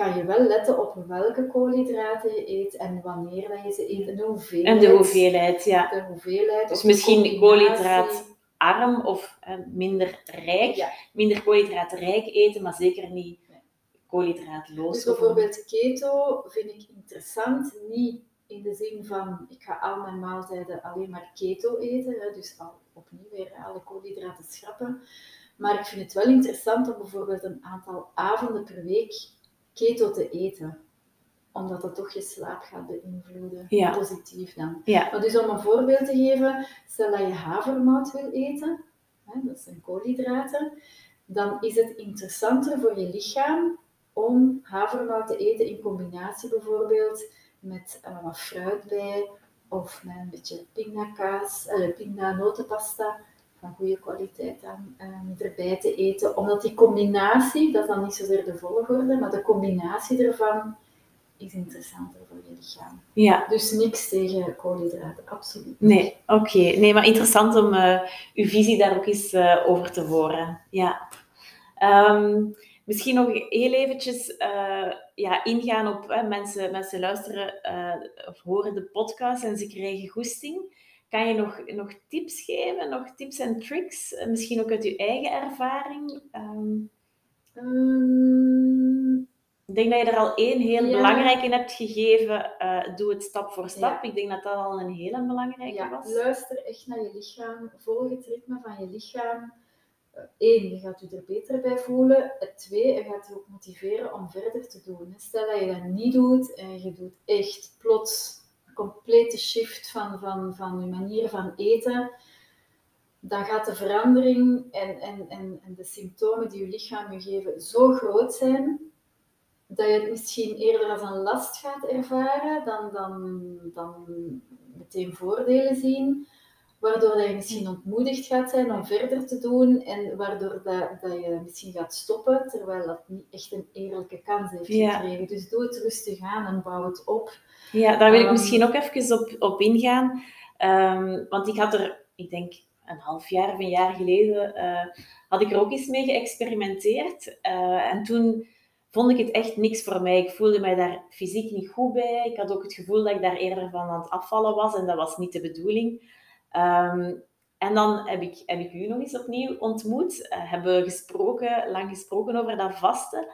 kan je wel letten op welke koolhydraten je eet en wanneer dat je ze eet en de hoeveelheid.
En de hoeveelheid, ja.
De hoeveelheid.
Dus misschien koolhydraatarm of uh, minder rijk, ja. minder koolhydraatrijk eten, maar zeker niet koolhydraatloos.
Dus bijvoorbeeld keto vind ik interessant, niet in de zin van, ik ga al mijn maaltijden alleen maar keto eten, hè, dus al, opnieuw weer alle koolhydraten schrappen. Maar ik vind het wel interessant om bijvoorbeeld een aantal avonden per week keto te eten omdat dat toch je slaap gaat beïnvloeden. Ja. Positief dan.
Ja.
Maar dus om een voorbeeld te geven, stel dat je havermout wil eten, hè, dat zijn koolhydraten, dan is het interessanter voor je lichaam om havermout te eten in combinatie bijvoorbeeld met uh, wat fruit bij of met een beetje pindakaas, uh, pinda-notenpasta van goede kwaliteit aan uh, erbij te eten. Omdat die combinatie, dat is dan niet zozeer de volgorde, maar de combinatie ervan is interessanter voor je lichaam.
Ja.
Dus niks tegen koolhydraten, absoluut.
Nee, oké. Nee, maar interessant om uh, uw visie daar ook eens uh, over te horen. Ja. Um, Misschien nog heel eventjes uh, ja, ingaan op mensen, mensen luisteren of horen de podcast en ze krijgen goesting. Kan je nog, nog tips geven, nog tips en tricks? Uh, misschien ook uit je eigen ervaring? Um, um, ik denk dat je er al één heel ja. belangrijk in hebt gegeven. doe het stap voor stap. Ja. Ik denk dat dat al een hele belangrijke
ja,
was.
Luister echt naar je lichaam. Volg het ritme van je lichaam één, je gaat je er beter bij voelen. Twee, je gaat je ook motiveren om verder te doen. Stel dat je dat niet doet en je doet echt plots complete shift van, van, van je manier van eten, dan gaat de verandering en, en, en, en de symptomen die je lichaam je geven zo groot zijn dat je het misschien eerder als een last gaat ervaren dan, dan, dan meteen voordelen zien waardoor dat je misschien ontmoedigd gaat zijn om verder te doen en waardoor dat, dat je misschien gaat stoppen, terwijl dat niet echt een eerlijke kans heeft gekregen. Dus doe het rustig aan en bouw het op.
Ja, daar wil ik um, misschien ook even op, op ingaan. Um, want ik had er, ik denk een half jaar of een jaar geleden, uh, had ik er ook eens mee geëxperimenteerd. Uh, en toen vond ik het echt niks voor mij. Ik voelde mij daar fysiek niet goed bij. Ik had ook het gevoel dat ik daar eerder van aan het afvallen was en dat was niet de bedoeling. Ehm, en dan heb ik, heb ik u nog eens opnieuw ontmoet. Uh, hebben gesproken, lang gesproken over dat vasten.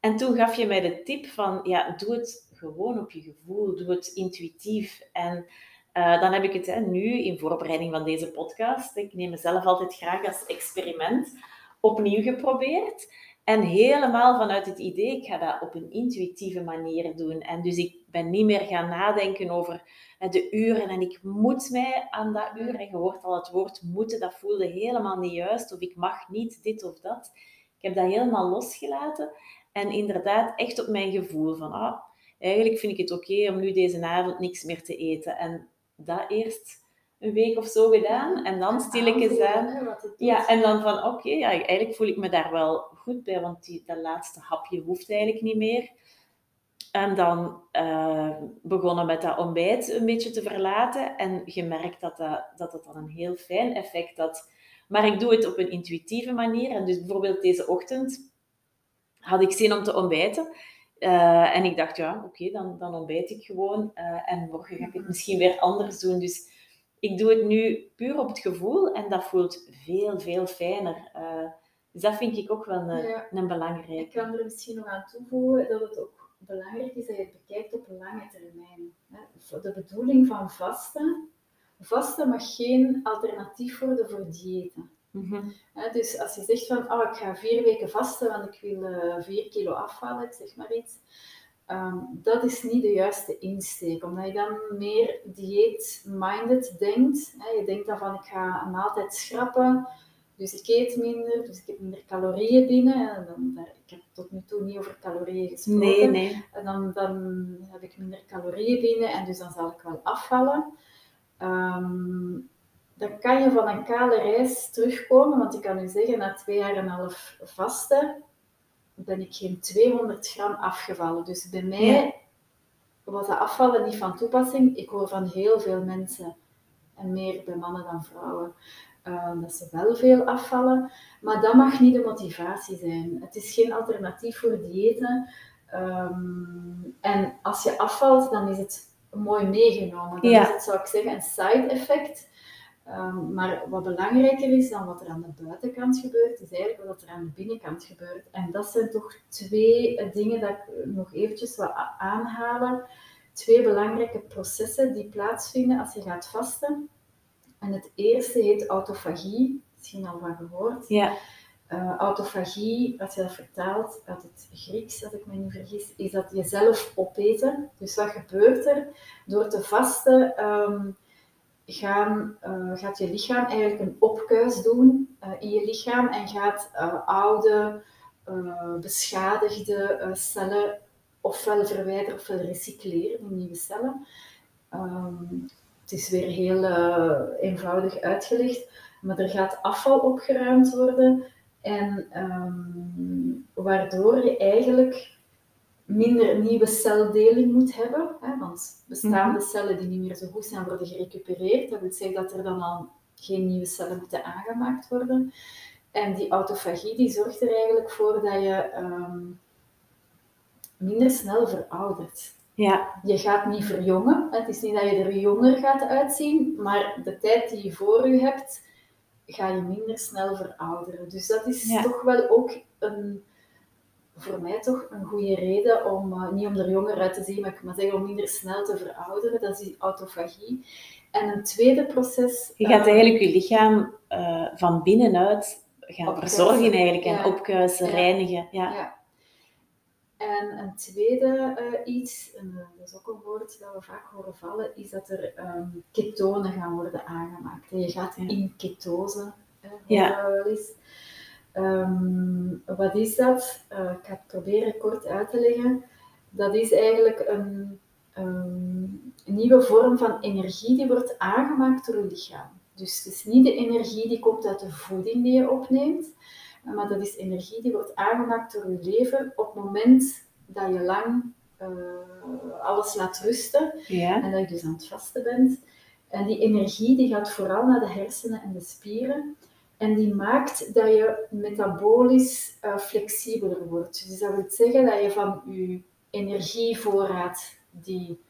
En toen gaf je mij de tip van, ja, doe het gewoon op je gevoel. Doe het intuïtief. En uh, dan heb ik het hè, nu in voorbereiding van deze podcast. Ik neem mezelf altijd graag als experiment opnieuw geprobeerd. En helemaal vanuit het idee, ik ga dat op een intuïtieve manier doen. En dus ik ben niet meer gaan nadenken over de uren en ik moet mij aan dat uur. En je hoort al het woord moeten, dat voelde helemaal niet juist. Of ik mag niet dit of dat. Ik heb dat helemaal losgelaten. En inderdaad echt op mijn gevoel van, ah, eigenlijk vind ik het oké om nu deze avond niks meer te eten. En dat eerst een week of zo gedaan. En dan stilletjes aan. Ja, en dan van oké, ja, eigenlijk voel ik me daar wel goed bij, want die, dat laatste hapje hoeft eigenlijk niet meer. En dan uh, begonnen met dat ontbijt een beetje te verlaten. En gemerkt dat, dat, dat het dan een heel fijn effect had. Maar ik doe het op een intuïtieve manier. En dus bijvoorbeeld deze ochtend had ik zin om te ontbijten. Uh, en ik dacht, ja, oké, dan, dan ontbijt ik gewoon. Uh, en morgen ga ik het misschien weer anders doen. Dus ik doe het nu puur op het gevoel en dat voelt veel, veel fijner. Uh, dus dat vind ik ook wel een, ja. een belangrijke. Ik
kan er misschien nog aan toevoegen dat het ook belangrijk is dat je het bekijkt op lange termijn. De bedoeling van vasten, vasten mag geen alternatief worden voor diëten. Mm -hmm. Dus als je zegt van, oh, ik ga vier weken vasten, want ik wil uh, vier kilo afvallen, ik zeg maar iets. Um, dat is niet de juiste insteek, omdat je dan meer dieet-minded denkt. Hè. Je denkt dan van, ik ga een maaltijd schrappen, dus ik eet minder, dus ik heb minder calorieën binnen. En dan, ik heb tot nu toe niet over calorieën gesproken.
Nee, nee.
En dan, dan heb ik minder calorieën binnen en dus dan zal ik wel afvallen. Um, dan kan je van een kale reis terugkomen, want ik kan u zeggen, na twee jaar en een half vasten ben ik geen 200 gram afgevallen. Dus bij mij was dat afvallen niet van toepassing. Ik hoor van heel veel mensen, en meer bij mannen dan vrouwen, uh, dat ze wel veel afvallen. Maar dat mag niet de motivatie zijn. Het is geen alternatief voor diëten. Um, en als je afvalt, dan is het mooi meegenomen. Dan is het, zou ik zeggen, een side effect. Um, maar wat belangrijker is dan wat er aan de buitenkant gebeurt, is eigenlijk wat er aan de binnenkant gebeurt. En dat zijn toch twee dingen dat ik nog eventjes wil aanhalen. Twee belangrijke processen die plaatsvinden als je gaat vasten. En het eerste heet autofagie, misschien al van gehoord.
Ja.
Uh, autofagie, als je dat vertaalt uit het Grieks, als ik me niet vergis, is dat jezelf opeten. Dus wat gebeurt er? Door te vasten um, gaan, uh, gaat je lichaam eigenlijk een opkuis doen uh, in je lichaam en gaat oude, beschadigde cellen ofwel verwijderen ofwel recycleren in nieuwe cellen. Um, het is weer heel eenvoudig uitgelegd, maar er gaat afval opgeruimd worden en um, waardoor je eigenlijk minder nieuwe celdeling moet hebben, hè, want bestaande mhm. cellen die niet meer zo goed zijn worden gerecupereerd. Dat wil zeggen dat er dan al geen nieuwe cellen moeten aangemaakt worden. En die autofagie die zorgt er eigenlijk voor dat je um, minder snel veroudert.
Ja.
Je gaat niet verjongen. Het is niet dat je er jonger gaat uitzien, maar de tijd die je voor je hebt, ga je minder snel verouderen. Dus dat is toch wel ook een, voor mij toch een goede reden om, uh, niet om er jonger uit te zien, maar ik maar zeggen om minder snel te verouderen. Dat is die autofagie. En een tweede proces...
Je gaat uh, eigenlijk je lichaam uh, van binnenuit gaan verzorgen eigenlijk en ja. opkuisen, reinigen. ja.
En een tweede iets, en dat is ook een woord dat we vaak horen vallen, is dat er um, ketonen gaan worden aangemaakt. En je gaat ja. in ketose, ja. wel eens. Um, wat is dat? ik ga het proberen kort uit te leggen. Dat is eigenlijk een, um, een nieuwe vorm van energie die wordt aangemaakt door je lichaam. Dus het is niet de energie die komt uit de voeding die je opneemt, maar dat is energie die wordt aangemaakt door je lever op het moment dat je lang uh, alles laat rusten
ja.
en dat je dus aan het vasten bent. En die energie die gaat vooral naar de hersenen en de spieren. En die maakt dat je metabolisch uh, flexibeler wordt. Dus dat wil zeggen dat je van je energievoorraad die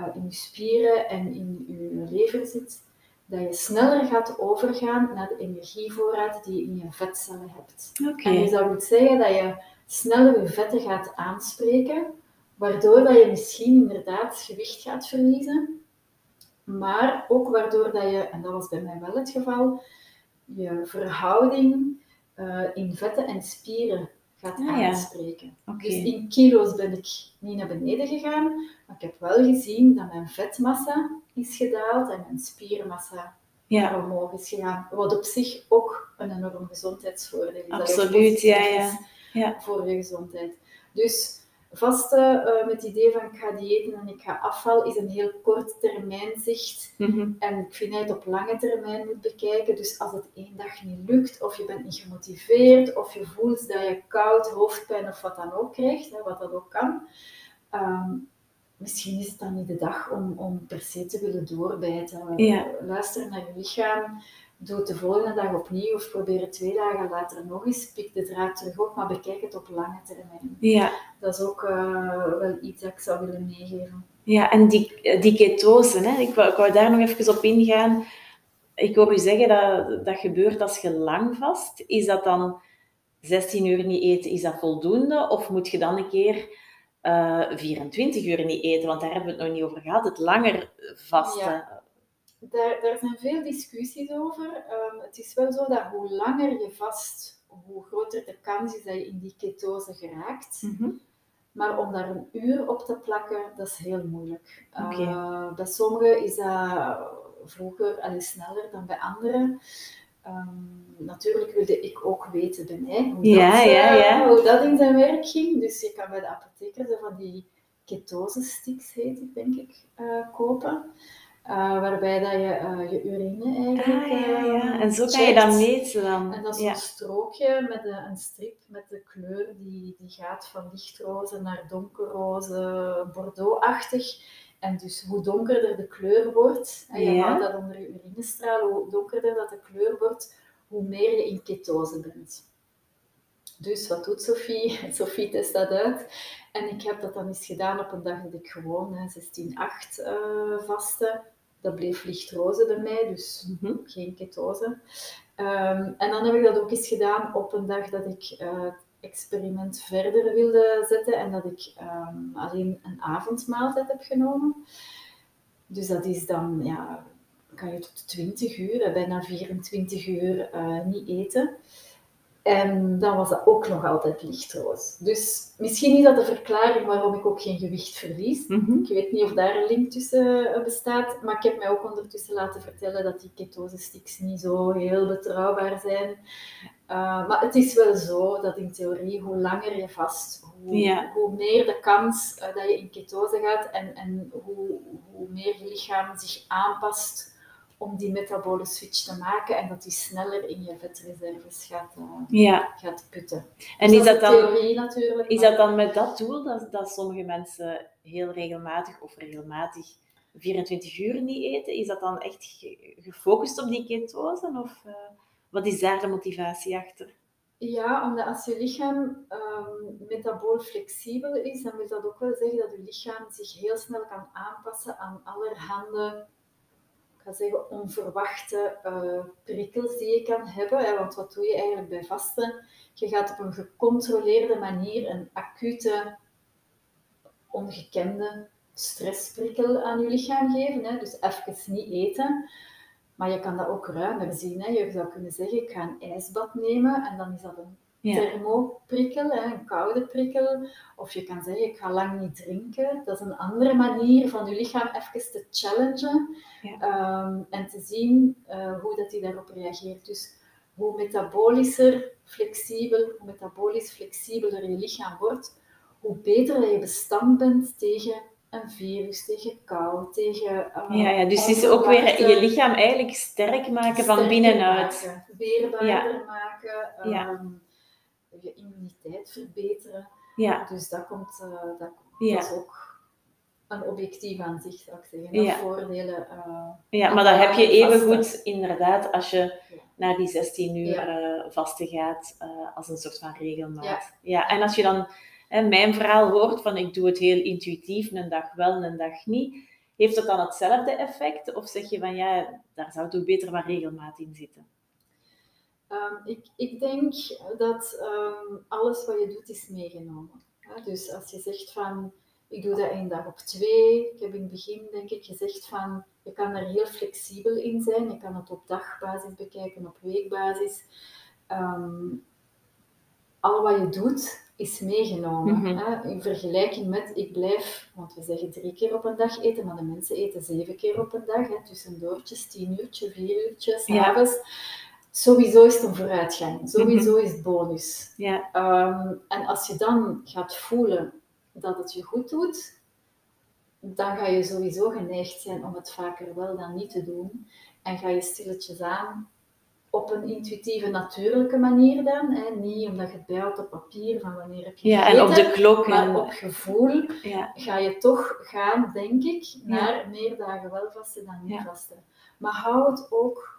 uh, in je spieren en in je lever zit, dat je sneller gaat overgaan naar de energievoorraad die je in je vetcellen hebt.
Okay.
En dus dat wil zeggen dat je sneller je vetten gaat aanspreken, waardoor dat je misschien inderdaad gewicht gaat verliezen, maar ook waardoor dat je, en dat was bij mij wel het geval, je verhouding uh, in vetten en spieren gaat
Ah, ja.
aanspreken. Dus in kilo's ben ik niet naar beneden gegaan, maar ik heb wel gezien dat mijn vetmassa is gedaald en mijn spiermassa
Ja,
naar omhoog is gegaan. Wat op zich ook een enorm gezondheidsvoordeel is. Dat
Absoluut,
positief
ja, ja. Ja.
Voor je gezondheid. Dus vasten eh, met het idee van ik ga diëten en ik ga afvallen is een heel kort termijn zicht.
Mhm.
En ik vind dat je het op lange termijn moet bekijken. Dus als het één dag niet lukt, of je bent niet gemotiveerd, of je voelt dat je koud, hoofdpijn of wat dan ook krijgt, hè, wat dat ook kan, ehm, misschien is het dan niet de dag om, om per se te willen doorbijten.
Ja.
Luister naar je lichaam, doe het de volgende dag opnieuw, of probeer het twee dagen later nog eens, pik de draad terug op, maar bekijk het op lange termijn.
ja.
Dat is ook eh, wel iets dat ik zou willen meegeven.
Ja, en die, die ketose, hè? Ik, wou, ik wou daar nog even op ingaan. Ik hoor u zeggen dat dat gebeurt als je lang vast. Is dat dan 16 uur niet eten, is dat voldoende? Of moet je dan een keer eh 24 uur niet eten? Want daar hebben we het nog niet over gehad. Het langer vasten.
Daar, daar zijn veel discussies over. Ehm, het is wel zo dat hoe langer je vast, hoe groter de kans is dat je in die ketose geraakt.
Mhm.
Maar om daar een uur op te plakken, dat is heel moeilijk. Eh, bij sommigen is dat vroeger al sneller dan bij anderen. Ehm, natuurlijk wilde ik ook weten bij mij hoe,
Ja,
dat, eh,
ja,
hoe dat in zijn werk ging. Dus je kan bij de apotheker zo van die ketose sticks, heet het, denk ik, eh, kopen. Eh, waarbij dat je eh, je urine eigenlijk
Ah, ja, ja.
ehm,
En zo kan je dat meten dan.
En dat is
ja.
een strookje met een, een strip met de kleur die, die gaat van lichtroze naar donkerroze, bordeauxachtig. En dus hoe donkerder de kleur wordt, en je houdt dat onder je urinestraal, hoe donkerder dat de kleur wordt, hoe meer je in ketose bent. Dus wat doet Sophie? [laughs] Sophie test dat uit. En ik heb dat dan eens gedaan op een dag dat ik gewoon hè, 16-8 eh vastte. Dat bleef lichtroze bij mij, dus
Mhm.
geen ketose. Ehm, en dan heb ik dat ook eens gedaan op een dag dat ik eh, het experiment verder wilde zetten en dat ik ehm, alleen een avondmaaltijd heb genomen. Dus dat is dan, ja, kan je tot 20 uur, eh, bijna 24 uur eh, niet eten. En dan was dat ook nog altijd lichtroos. Dus misschien is dat de verklaring waarom ik ook geen gewicht verlies.
Mhm.
Ik weet niet of daar een link tussen eh, bestaat, maar ik heb mij ook ondertussen laten vertellen dat die ketose-sticks niet zo heel betrouwbaar zijn. Uh, maar het is wel zo dat in theorie, hoe langer je vast, hoe,
Ja.
hoe meer de kans uh, dat je in ketose gaat en, en hoe, hoe meer je lichaam zich aanpast om die metabole switch te maken en dat die sneller in je vetreserves gaat, uh,
Ja.
gaat putten.
En
Dus
is
dat
dan...
natuurlijk.
Is
maar-
dat dan met dat doel dat, dat sommige mensen heel regelmatig of regelmatig 24 uur niet eten? Is dat dan echt ge- gefocust op die ketose? Of eh, wat is daar de motivatie achter?
Ja, omdat als je lichaam um, metabool flexibel is, dan wil dat ook wel zeggen dat je lichaam zich heel snel kan aanpassen aan allerhande, ga zeggen, onverwachte uh, prikkels die je kan hebben. Hè? Want wat doe je eigenlijk bij vasten? Je gaat op een gecontroleerde manier een acute, ongekende stressprikkel aan je lichaam geven. Hè? Dus even niet eten. Maar je kan dat ook ruimer zien. Hè? Je zou kunnen zeggen, ik ga een ijsbad nemen en dan is dat een
Ja.
thermoprikkel, een koude prikkel. Of je kan zeggen, ik ga lang niet drinken. Dat is een andere manier van je lichaam even te challengen
Ja.
ehm, en te zien eh, hoe dat hij daarop reageert. Dus hoe metabolischer, flexibel, hoe metabolisch flexibeler je lichaam wordt, hoe beter dat je bestand bent tegen een virus, tegen kou, tegen... eh,
Ja, ja, dus het is ook weer je lichaam eigenlijk sterk maken van binnenuit.
Maken, weerbaarder
Ja.
maken,
Ja.
Je immuniteit verbeteren.
Ja,
Dus dat, komt, eh, dat,
Ja.
dat is ook een objectief aan zich, zou ik zeggen.
Ja.
Voordelen. eh,
ja maar dat heb je
aan
even
vasten.
goed inderdaad als je naar die 16 uur vasten gaat als een soort van regelmaat.
Ja.
Ja, en als je dan hè, mijn verhaal hoort van ik doe het heel intuïtief, een dag wel, een dag niet, heeft dat dan hetzelfde effect? Of zeg je van ja, daar zou toch beter wat regelmaat in zitten?
Ehm, ik, ik denk dat ehm, alles wat je doet is meegenomen. Dus als je zegt van, ik doe dat één dag op twee. Ik heb in het begin denk ik gezegd van, je kan er heel flexibel in zijn. Je kan het op dagbasis bekijken, op weekbasis. Ehm, al wat je doet is meegenomen.
Mhm.
hè? In vergelijking met, ik blijf, want we zeggen drie keer op een dag eten, maar de mensen eten zeven keer op een dag. Hè? Tussendoortjes, tien uurtjes, vier uurtjes,
Ja.
Sowieso is het een vooruitgang. Sowieso is het bonus.
Ja,
Ehm, en als je dan gaat voelen dat het je goed doet, dan ga je sowieso geneigd zijn om het vaker wel dan niet te doen. En ga je stilletjes aan op een intuïtieve, natuurlijke manier dan. Hè? Niet omdat je het bijhoudt op papier van wanneer heb je
ja en op de klok.
maar
En,
op gevoel
ja,
ga je toch gaan, denk ik, naar meer dagen wel vasten dan niet
Ja.
vasten. Maar hou het ook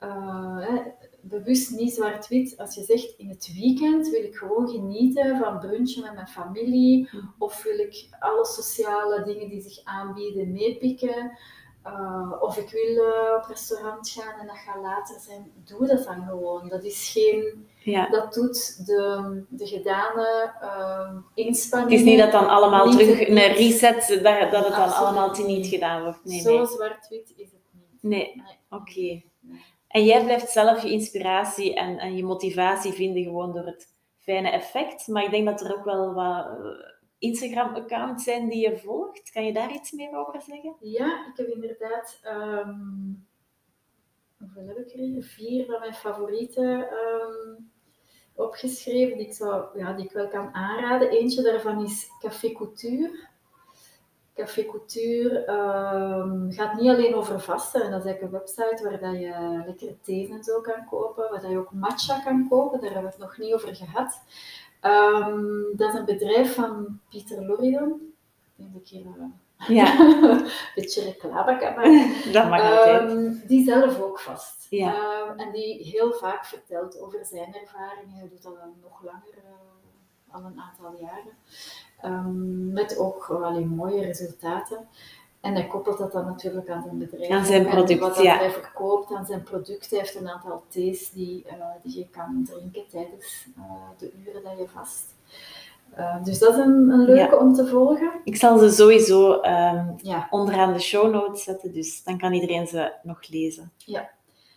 eh, bewust niet zwart-wit. Als je zegt in het weekend wil ik gewoon genieten van brunchen met mijn familie, of wil ik alle sociale dingen die zich aanbieden meepikken. eh, of ik wil eh, op restaurant gaan en dat gaat later zijn. Doe dat dan gewoon. Dat is geen...
ja.
Dat doet de, de gedane eh inspanning.
Het is niet dat dan allemaal
niet
terug
te-
een reset, dat, dat het dan
Absoluut
allemaal
niet.
gedaan wordt. Nee,
Zo
nee.
zwart-wit is het niet.
Nee,
Nee.
oké. En jij blijft zelf je inspiratie en, en je motivatie vinden gewoon door het fijne effect. Maar ik denk dat er ook wel wat eh, Instagram-accounts zijn die je volgt. Kan je daar iets meer over zeggen?
Ja, ik heb inderdaad. ehm, hoeveel heb ik er? Vier van mijn favorieten ehm, opgeschreven, die ik, zou, ja, die ik wel kan aanraden. Eentje daarvan is Café Couture. Café Couture ehm, gaat niet alleen over vasten. En dat is eigenlijk een website waar dat je lekkere thee en zo kan kopen. Waar dat je ook matcha kan kopen. Daar hebben we het nog niet over gehad. Ehm, dat is een bedrijf van Pieter Loridon. Ik denk dat ik hier eh,
Ja, [laughs]
een beetje reclame kan maken. [laughs]
dat mag.
Ehm, die zelf ook vast.
Ja.
Ehm, en die heel vaak vertelt over zijn ervaringen. Hij doet dat al nog langer, eh, al een aantal jaren. Ehm, met ook wel mooie resultaten. En hij koppelt dat dan natuurlijk aan zijn bedrijf.
Aan zijn
en
product,
wat
ja.
hij verkoopt, aan zijn product. Hij heeft een aantal thees die, eh, die je kan drinken tijdens eh, de uren dat je vast. Eh, dus dat is een, een leuke om te volgen.
Ik zal ze sowieso ehm,
Ja.
onderaan de show notes zetten, dus dan kan iedereen ze nog lezen.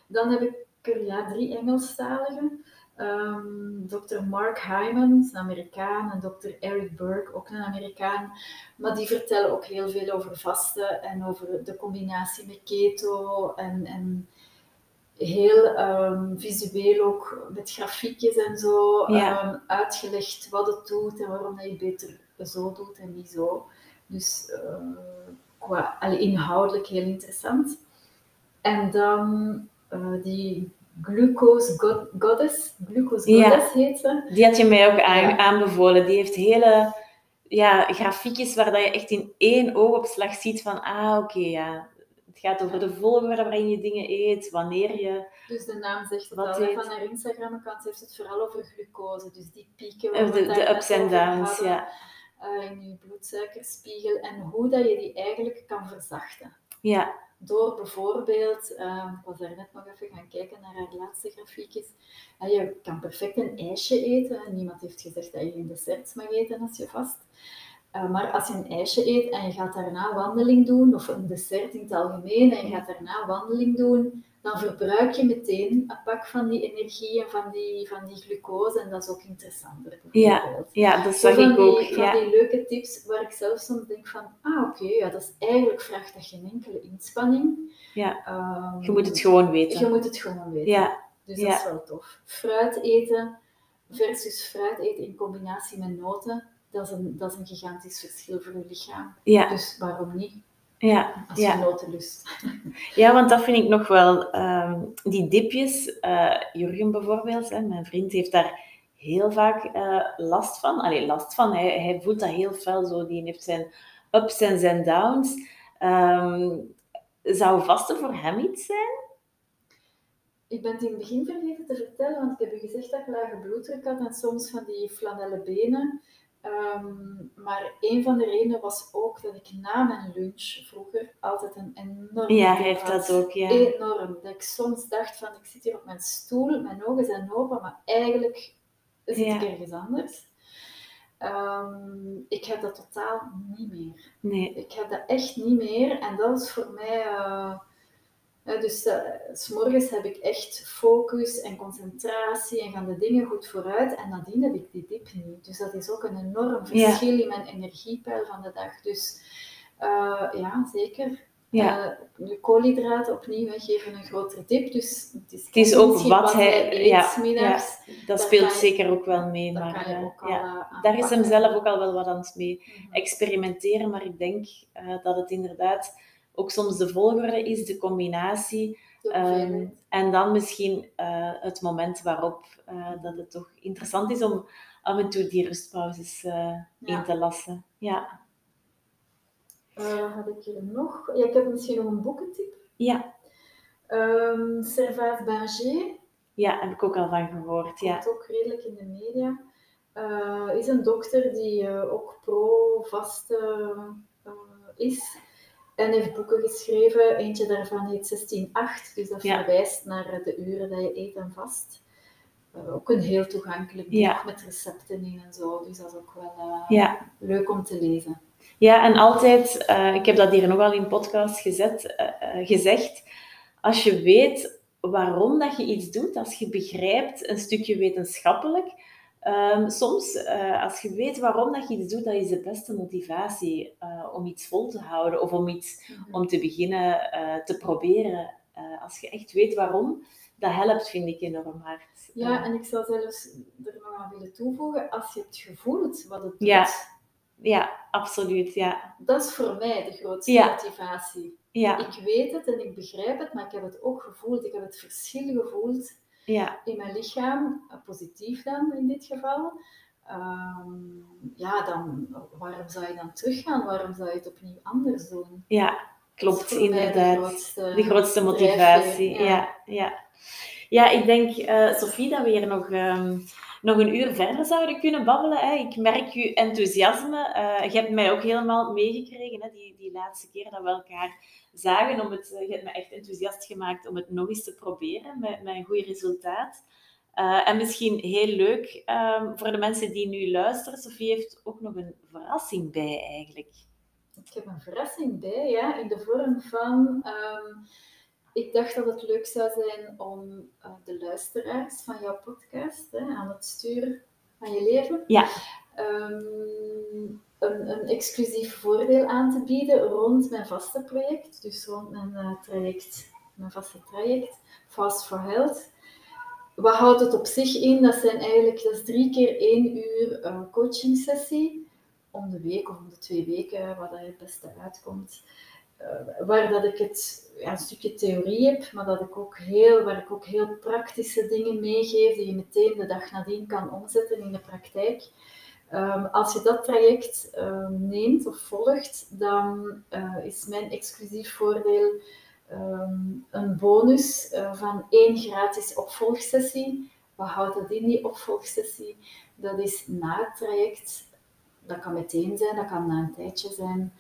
Dan heb ik er ja, drie Engelstalige. Ehm Dr. Mark Hyman, is een Amerikaan, en Dr. Eric Burke, ook een Amerikaan. Maar die vertellen ook heel veel over vasten en over de combinatie met keto en, en heel ehm, visueel ook met grafiekjes en zo
Ja.
ehm, uitgelegd wat het doet en waarom dat je beter zo doet en niet zo. Dus eh, qua, inhoudelijk heel interessant. En dan eh, die Glucose God- Goddess, Glucose
Ja.
Goddess heet ze.
Die had je mij ook aan-
Ja.
aanbevolen. Die heeft hele ja, grafiekjes waar dat je echt in één oogopslag ziet van, ah, oké, ja. Het gaat over de volgorde waarin je dingen eet, wanneer je...
Dus de naam zegt het
Wat
al. Van haar Instagram-account heeft het vooral over glucose. Dus die pieken. waar
De, de ups en downs,
hadden,
ja.
eh, in je bloedsuikerspiegel. En hoe dat je die eigenlijk kan verzachten.
Ja,
Door bijvoorbeeld, eh, ik was daar net nog even gaan kijken naar haar laatste grafiekjes. En je kan perfect een ijsje eten. En niemand heeft gezegd dat je geen desserts mag eten als je vast. Eh, maar als je een ijsje eet en je gaat daarna wandeling doen, of een dessert in het algemeen, en je gaat daarna wandeling doen, dan verbruik je meteen een pak van die energie en van die, van die glucose. En dat is ook interessanter.
Ja,
bijvoorbeeld.
ja, dat zag ik ook.
Die, van
Ja.
die leuke tips waar ik zelf soms denk van, ah oké, ja, dat is eigenlijk vraagt dat geen enkele inspanning.
Ja.
Ehm,
Je moet het gewoon
je
weten.
moet het gewoon weten.
Ja,
Dus
ja.
dat is wel tof. Fruit eten versus fruit eten in combinatie met noten, dat is een, dat is een gigantisch verschil voor je lichaam.
ja,
Dus waarom niet?
Ja.
Als
Ja.
je noten lust. [laughs]
Ja, want dat vind ik nog wel. ehm, die dipjes, eh, Jurgen bijvoorbeeld, hè, mijn vriend heeft daar heel vaak eh, last van. Allee, last van. Hij, hij voelt dat heel fel zo. Die heeft zijn ups en zijn downs. Ehm, zou vasten voor hem iets zijn?
ik ben het in het begin vergeten te vertellen, want ik heb u gezegd dat ik lage bloeddruk had en soms van die flanellen benen. Ehm, maar een van de redenen was ook dat ik na mijn lunch vroeger altijd een enorm
Ja, heeft dat ook, ja.
Enorm. Dat ik soms dacht van, ik zit hier op mijn stoel, mijn ogen zijn open, maar eigenlijk zit
Ja.
ik ergens anders. Ehm, ik heb dat totaal niet meer.
Nee.
Ik heb dat echt niet meer. En dat is voor mij... eh, ja, dus eh, s heb ik echt focus en concentratie en gaan de dingen goed vooruit. En nadien heb ik die dip niet. Dus dat is ook een enorm
Ja.
verschil in mijn energiepeil van de dag. Dus eh, ja, zeker.
Ja.
Eh, de koolhydraten opnieuw hè, geven een grotere dip. Dus het is,
Het is ook wat hij-
eet
ja,
middags.
Dat speelt
je-
zeker ook wel mee,
Daar
maar
ook
ja. daar is hem zelf ook al wel wat aan het mee
Mhm.
experimenteren, maar ik denk dat het inderdaad ook soms de volgorde is, de combinatie, ehm, en dan misschien eh, het moment waarop eh, dat het toch interessant is om af en toe die rustpauzes eh,
Ja.
in te lassen. Ja,
had ik hier nog? Ja, ik heb misschien nog een boekentip.
ja,
Ehm Servaas Banger,
ja heb ik ook al van gehoord. Ja,
komt ook redelijk in de media. Is een dokter die ook pro-vaste is. En heeft boeken geschreven. Eentje daarvan heet 16-8. Dus dat verwijst naar de uren dat je eet en vast. Ook een heel toegankelijk boek
Ja.
met recepten in en zo. Dus dat is ook wel eh,
ja.
leuk om te lezen.
Ja, en altijd, eh, ik heb dat hier nog al in podcast gezet, eh, gezegd, als je weet waarom dat je iets doet, als je begrijpt, een stukje wetenschappelijk, ehm, soms eh, als je weet waarom dat je iets doet, dat is de beste motivatie eh, om iets vol te houden of om iets
Mhm.
om te beginnen eh, te proberen. Als je echt weet waarom, dat helpt, vind ik enorm hard.
Ja, en ik zou zelfs er nog aan willen toevoegen, als je het gevoelt wat het doet,
Ja. ja, absoluut, ja.
dat is voor mij de grootste
Ja.
motivatie.
Ja,
Ik weet het en ik begrijp het, maar ik heb het ook gevoeld. Ik heb het verschil gevoeld
ja,
in mijn lichaam, eh, positief dan in dit geval. Ehm, ja, dan, waarom zou je dan teruggaan? Waarom zou je het opnieuw anders doen?
ja, klopt, inderdaad.
De grootste,
De grootste
drijfveer,
motivatie,
ja.
ja. ja, ja. ik denk, eh Sophie, dat we hier nog, ehm, nog een uur verder zouden kunnen babbelen. Ik merk je enthousiasme. Eh, je hebt mij ook helemaal meegekregen, hè, die, die laatste keer dat we elkaar zagen. Om het, eh, je hebt me echt enthousiast gemaakt om het nog eens te proberen met, met een goed resultaat. Eh, en misschien heel leuk ehm, voor de mensen die nu luisteren. Sophie heeft ook nog een verrassing bij eigenlijk.
Ik heb een verrassing bij, ja, in de vorm van. ehm, ik dacht dat het leuk zou zijn om eh, de luisteraars van jouw podcast hè, aan het sturen van je leven
Ja.
ehm, een, een exclusief voordeel aan te bieden rond mijn vaste project, dus rond mijn eh, traject, mijn vaste traject, Fast for Health. Wat houdt het op zich in? Dat zijn eigenlijk dat is drie keer één uur eh, coaching sessie om de week of om de twee weken, wat er het beste uitkomt. Eh, waar dat ik het, een stukje theorie heb, maar dat ik ook heel, waar ik ook heel praktische dingen meegeef die je meteen de dag nadien kan omzetten in de praktijk. Ehm, als je dat traject ehm, neemt of volgt, dan eh, is mijn exclusief voordeel ehm, een bonus eh, van één gratis opvolgsessie. Wat houdt dat in, die opvolgsessie? Dat is na het traject dat kan meteen zijn, dat kan na een tijdje zijn.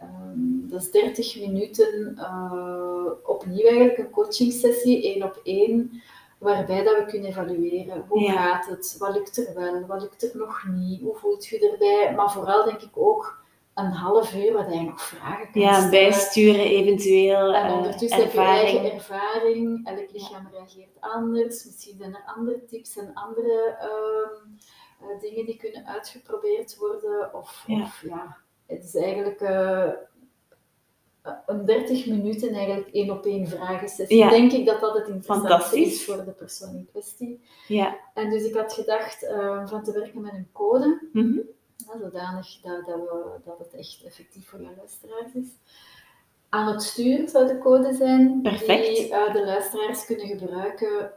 Ehm, dat is 30 minuten eh, opnieuw eigenlijk een coachingsessie, één op één, waarbij dat we kunnen evalueren. Hoe
Ja.
gaat het? Wat lukt er wel? Wat lukt er nog niet? Hoe voelt je erbij? Maar vooral denk ik ook een half uur waar je nog vragen kan
Ja,
stellen.
bijsturen eventueel,
En
eh,
ondertussen heb je eigen
ervaring.
ervaring. Elk lichaam reageert anders. Misschien zijn er andere tips en andere ehm, eh, dingen die kunnen uitgeprobeerd worden. Of
Ja.
of, ja het is eigenlijk eh, een 30 minuten eigenlijk één op één vragensessie.
Ja.
Denk ik dat dat het interessantste
Fantastisch.
is voor de persoon in kwestie.
Ja.
En dus ik had gedacht eh, van te werken met een code. Ja, zodanig dat, dat, we, dat het echt effectief voor jouw luisteraars is. Aan het sturen zou de code zijn
Perfect.
die eh, de luisteraars kunnen gebruiken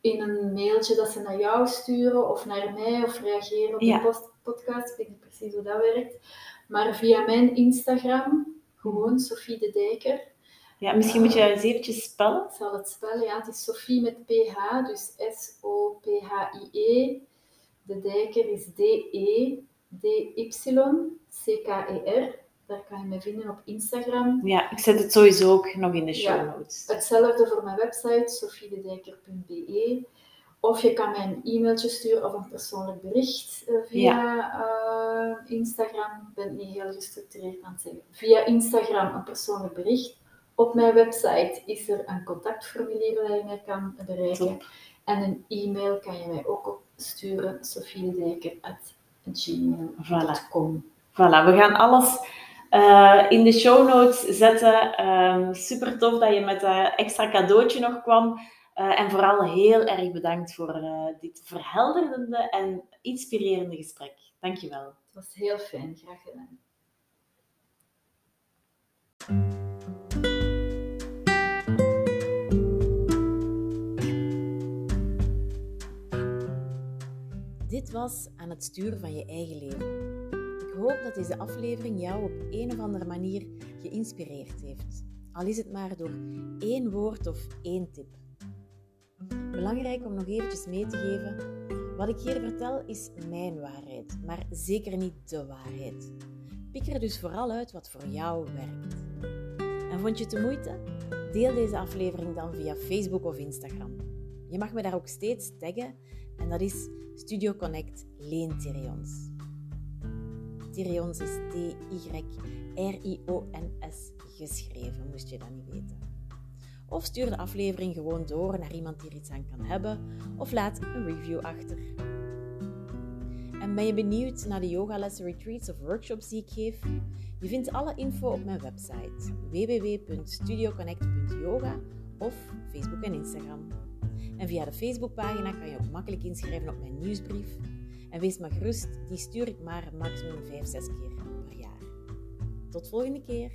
in een mailtje dat ze naar jou sturen of naar mij of reageren op
Ja.
de podcast. Ik weet niet precies hoe dat werkt. Maar via mijn Instagram, gewoon Sophie de Dijker,
Ja, misschien moet je eens eventjes spellen.
Ik zal het spellen, ja. Het is Sophie met PH, dus S-O-P-H-I-E. De Dijker is D-E-D-Y-C-K-E-R. Daar kan je me vinden op Instagram.
Ja, ik zet het sowieso ook nog in de show notes.
Hetzelfde voor mijn website, sophiededijker.be. Of je kan mij een e-mailtje sturen of een persoonlijk bericht uh, via uh, Instagram. Ik ben niet heel gestructureerd aan het zeggen. Via Instagram een persoonlijk bericht. Op mijn website is er een contactformulier waar je mij kan bereiken. En een e-mail kan je mij ook sturen, sophiededijker.gmail.com.
Voilà. voilà, we gaan alles uh, in de show notes zetten. Um, super tof dat je met dat extra cadeautje nog kwam. Uh, en vooral heel erg bedankt voor uh, dit verhelderende en inspirerende gesprek. Dankjewel. Het
was heel fijn. Graag gedaan.
Dit was aan het sturen van je eigen leven hoop dat deze aflevering jou op een of andere manier geïnspireerd heeft. Al is het maar door één woord of één tip. Belangrijk om nog eventjes mee te geven. Wat ik hier vertel is mijn waarheid, maar zeker niet de waarheid. Pik er dus vooral uit wat voor jou werkt. En vond je het de moeite? Deel deze aflevering dan via Facebook of Instagram. Je mag me daar ook steeds taggen en dat is Studio Connect Leen. Tyrions is T-Y-R-I-O-N-S geschreven, moest je dat niet weten. Of stuur de aflevering gewoon door naar iemand die er iets aan kan hebben, of laat een review achter. En ben je benieuwd naar de yogalessen, retreats of workshops die ik geef? Je vindt alle info op mijn website www.studioconnect.yoga of Facebook en Instagram. En via de Facebookpagina kan je ook makkelijk inschrijven op mijn nieuwsbrief en wees maar gerust, die stuur ik maar maximum 5, 6 keer per jaar. Tot volgende keer.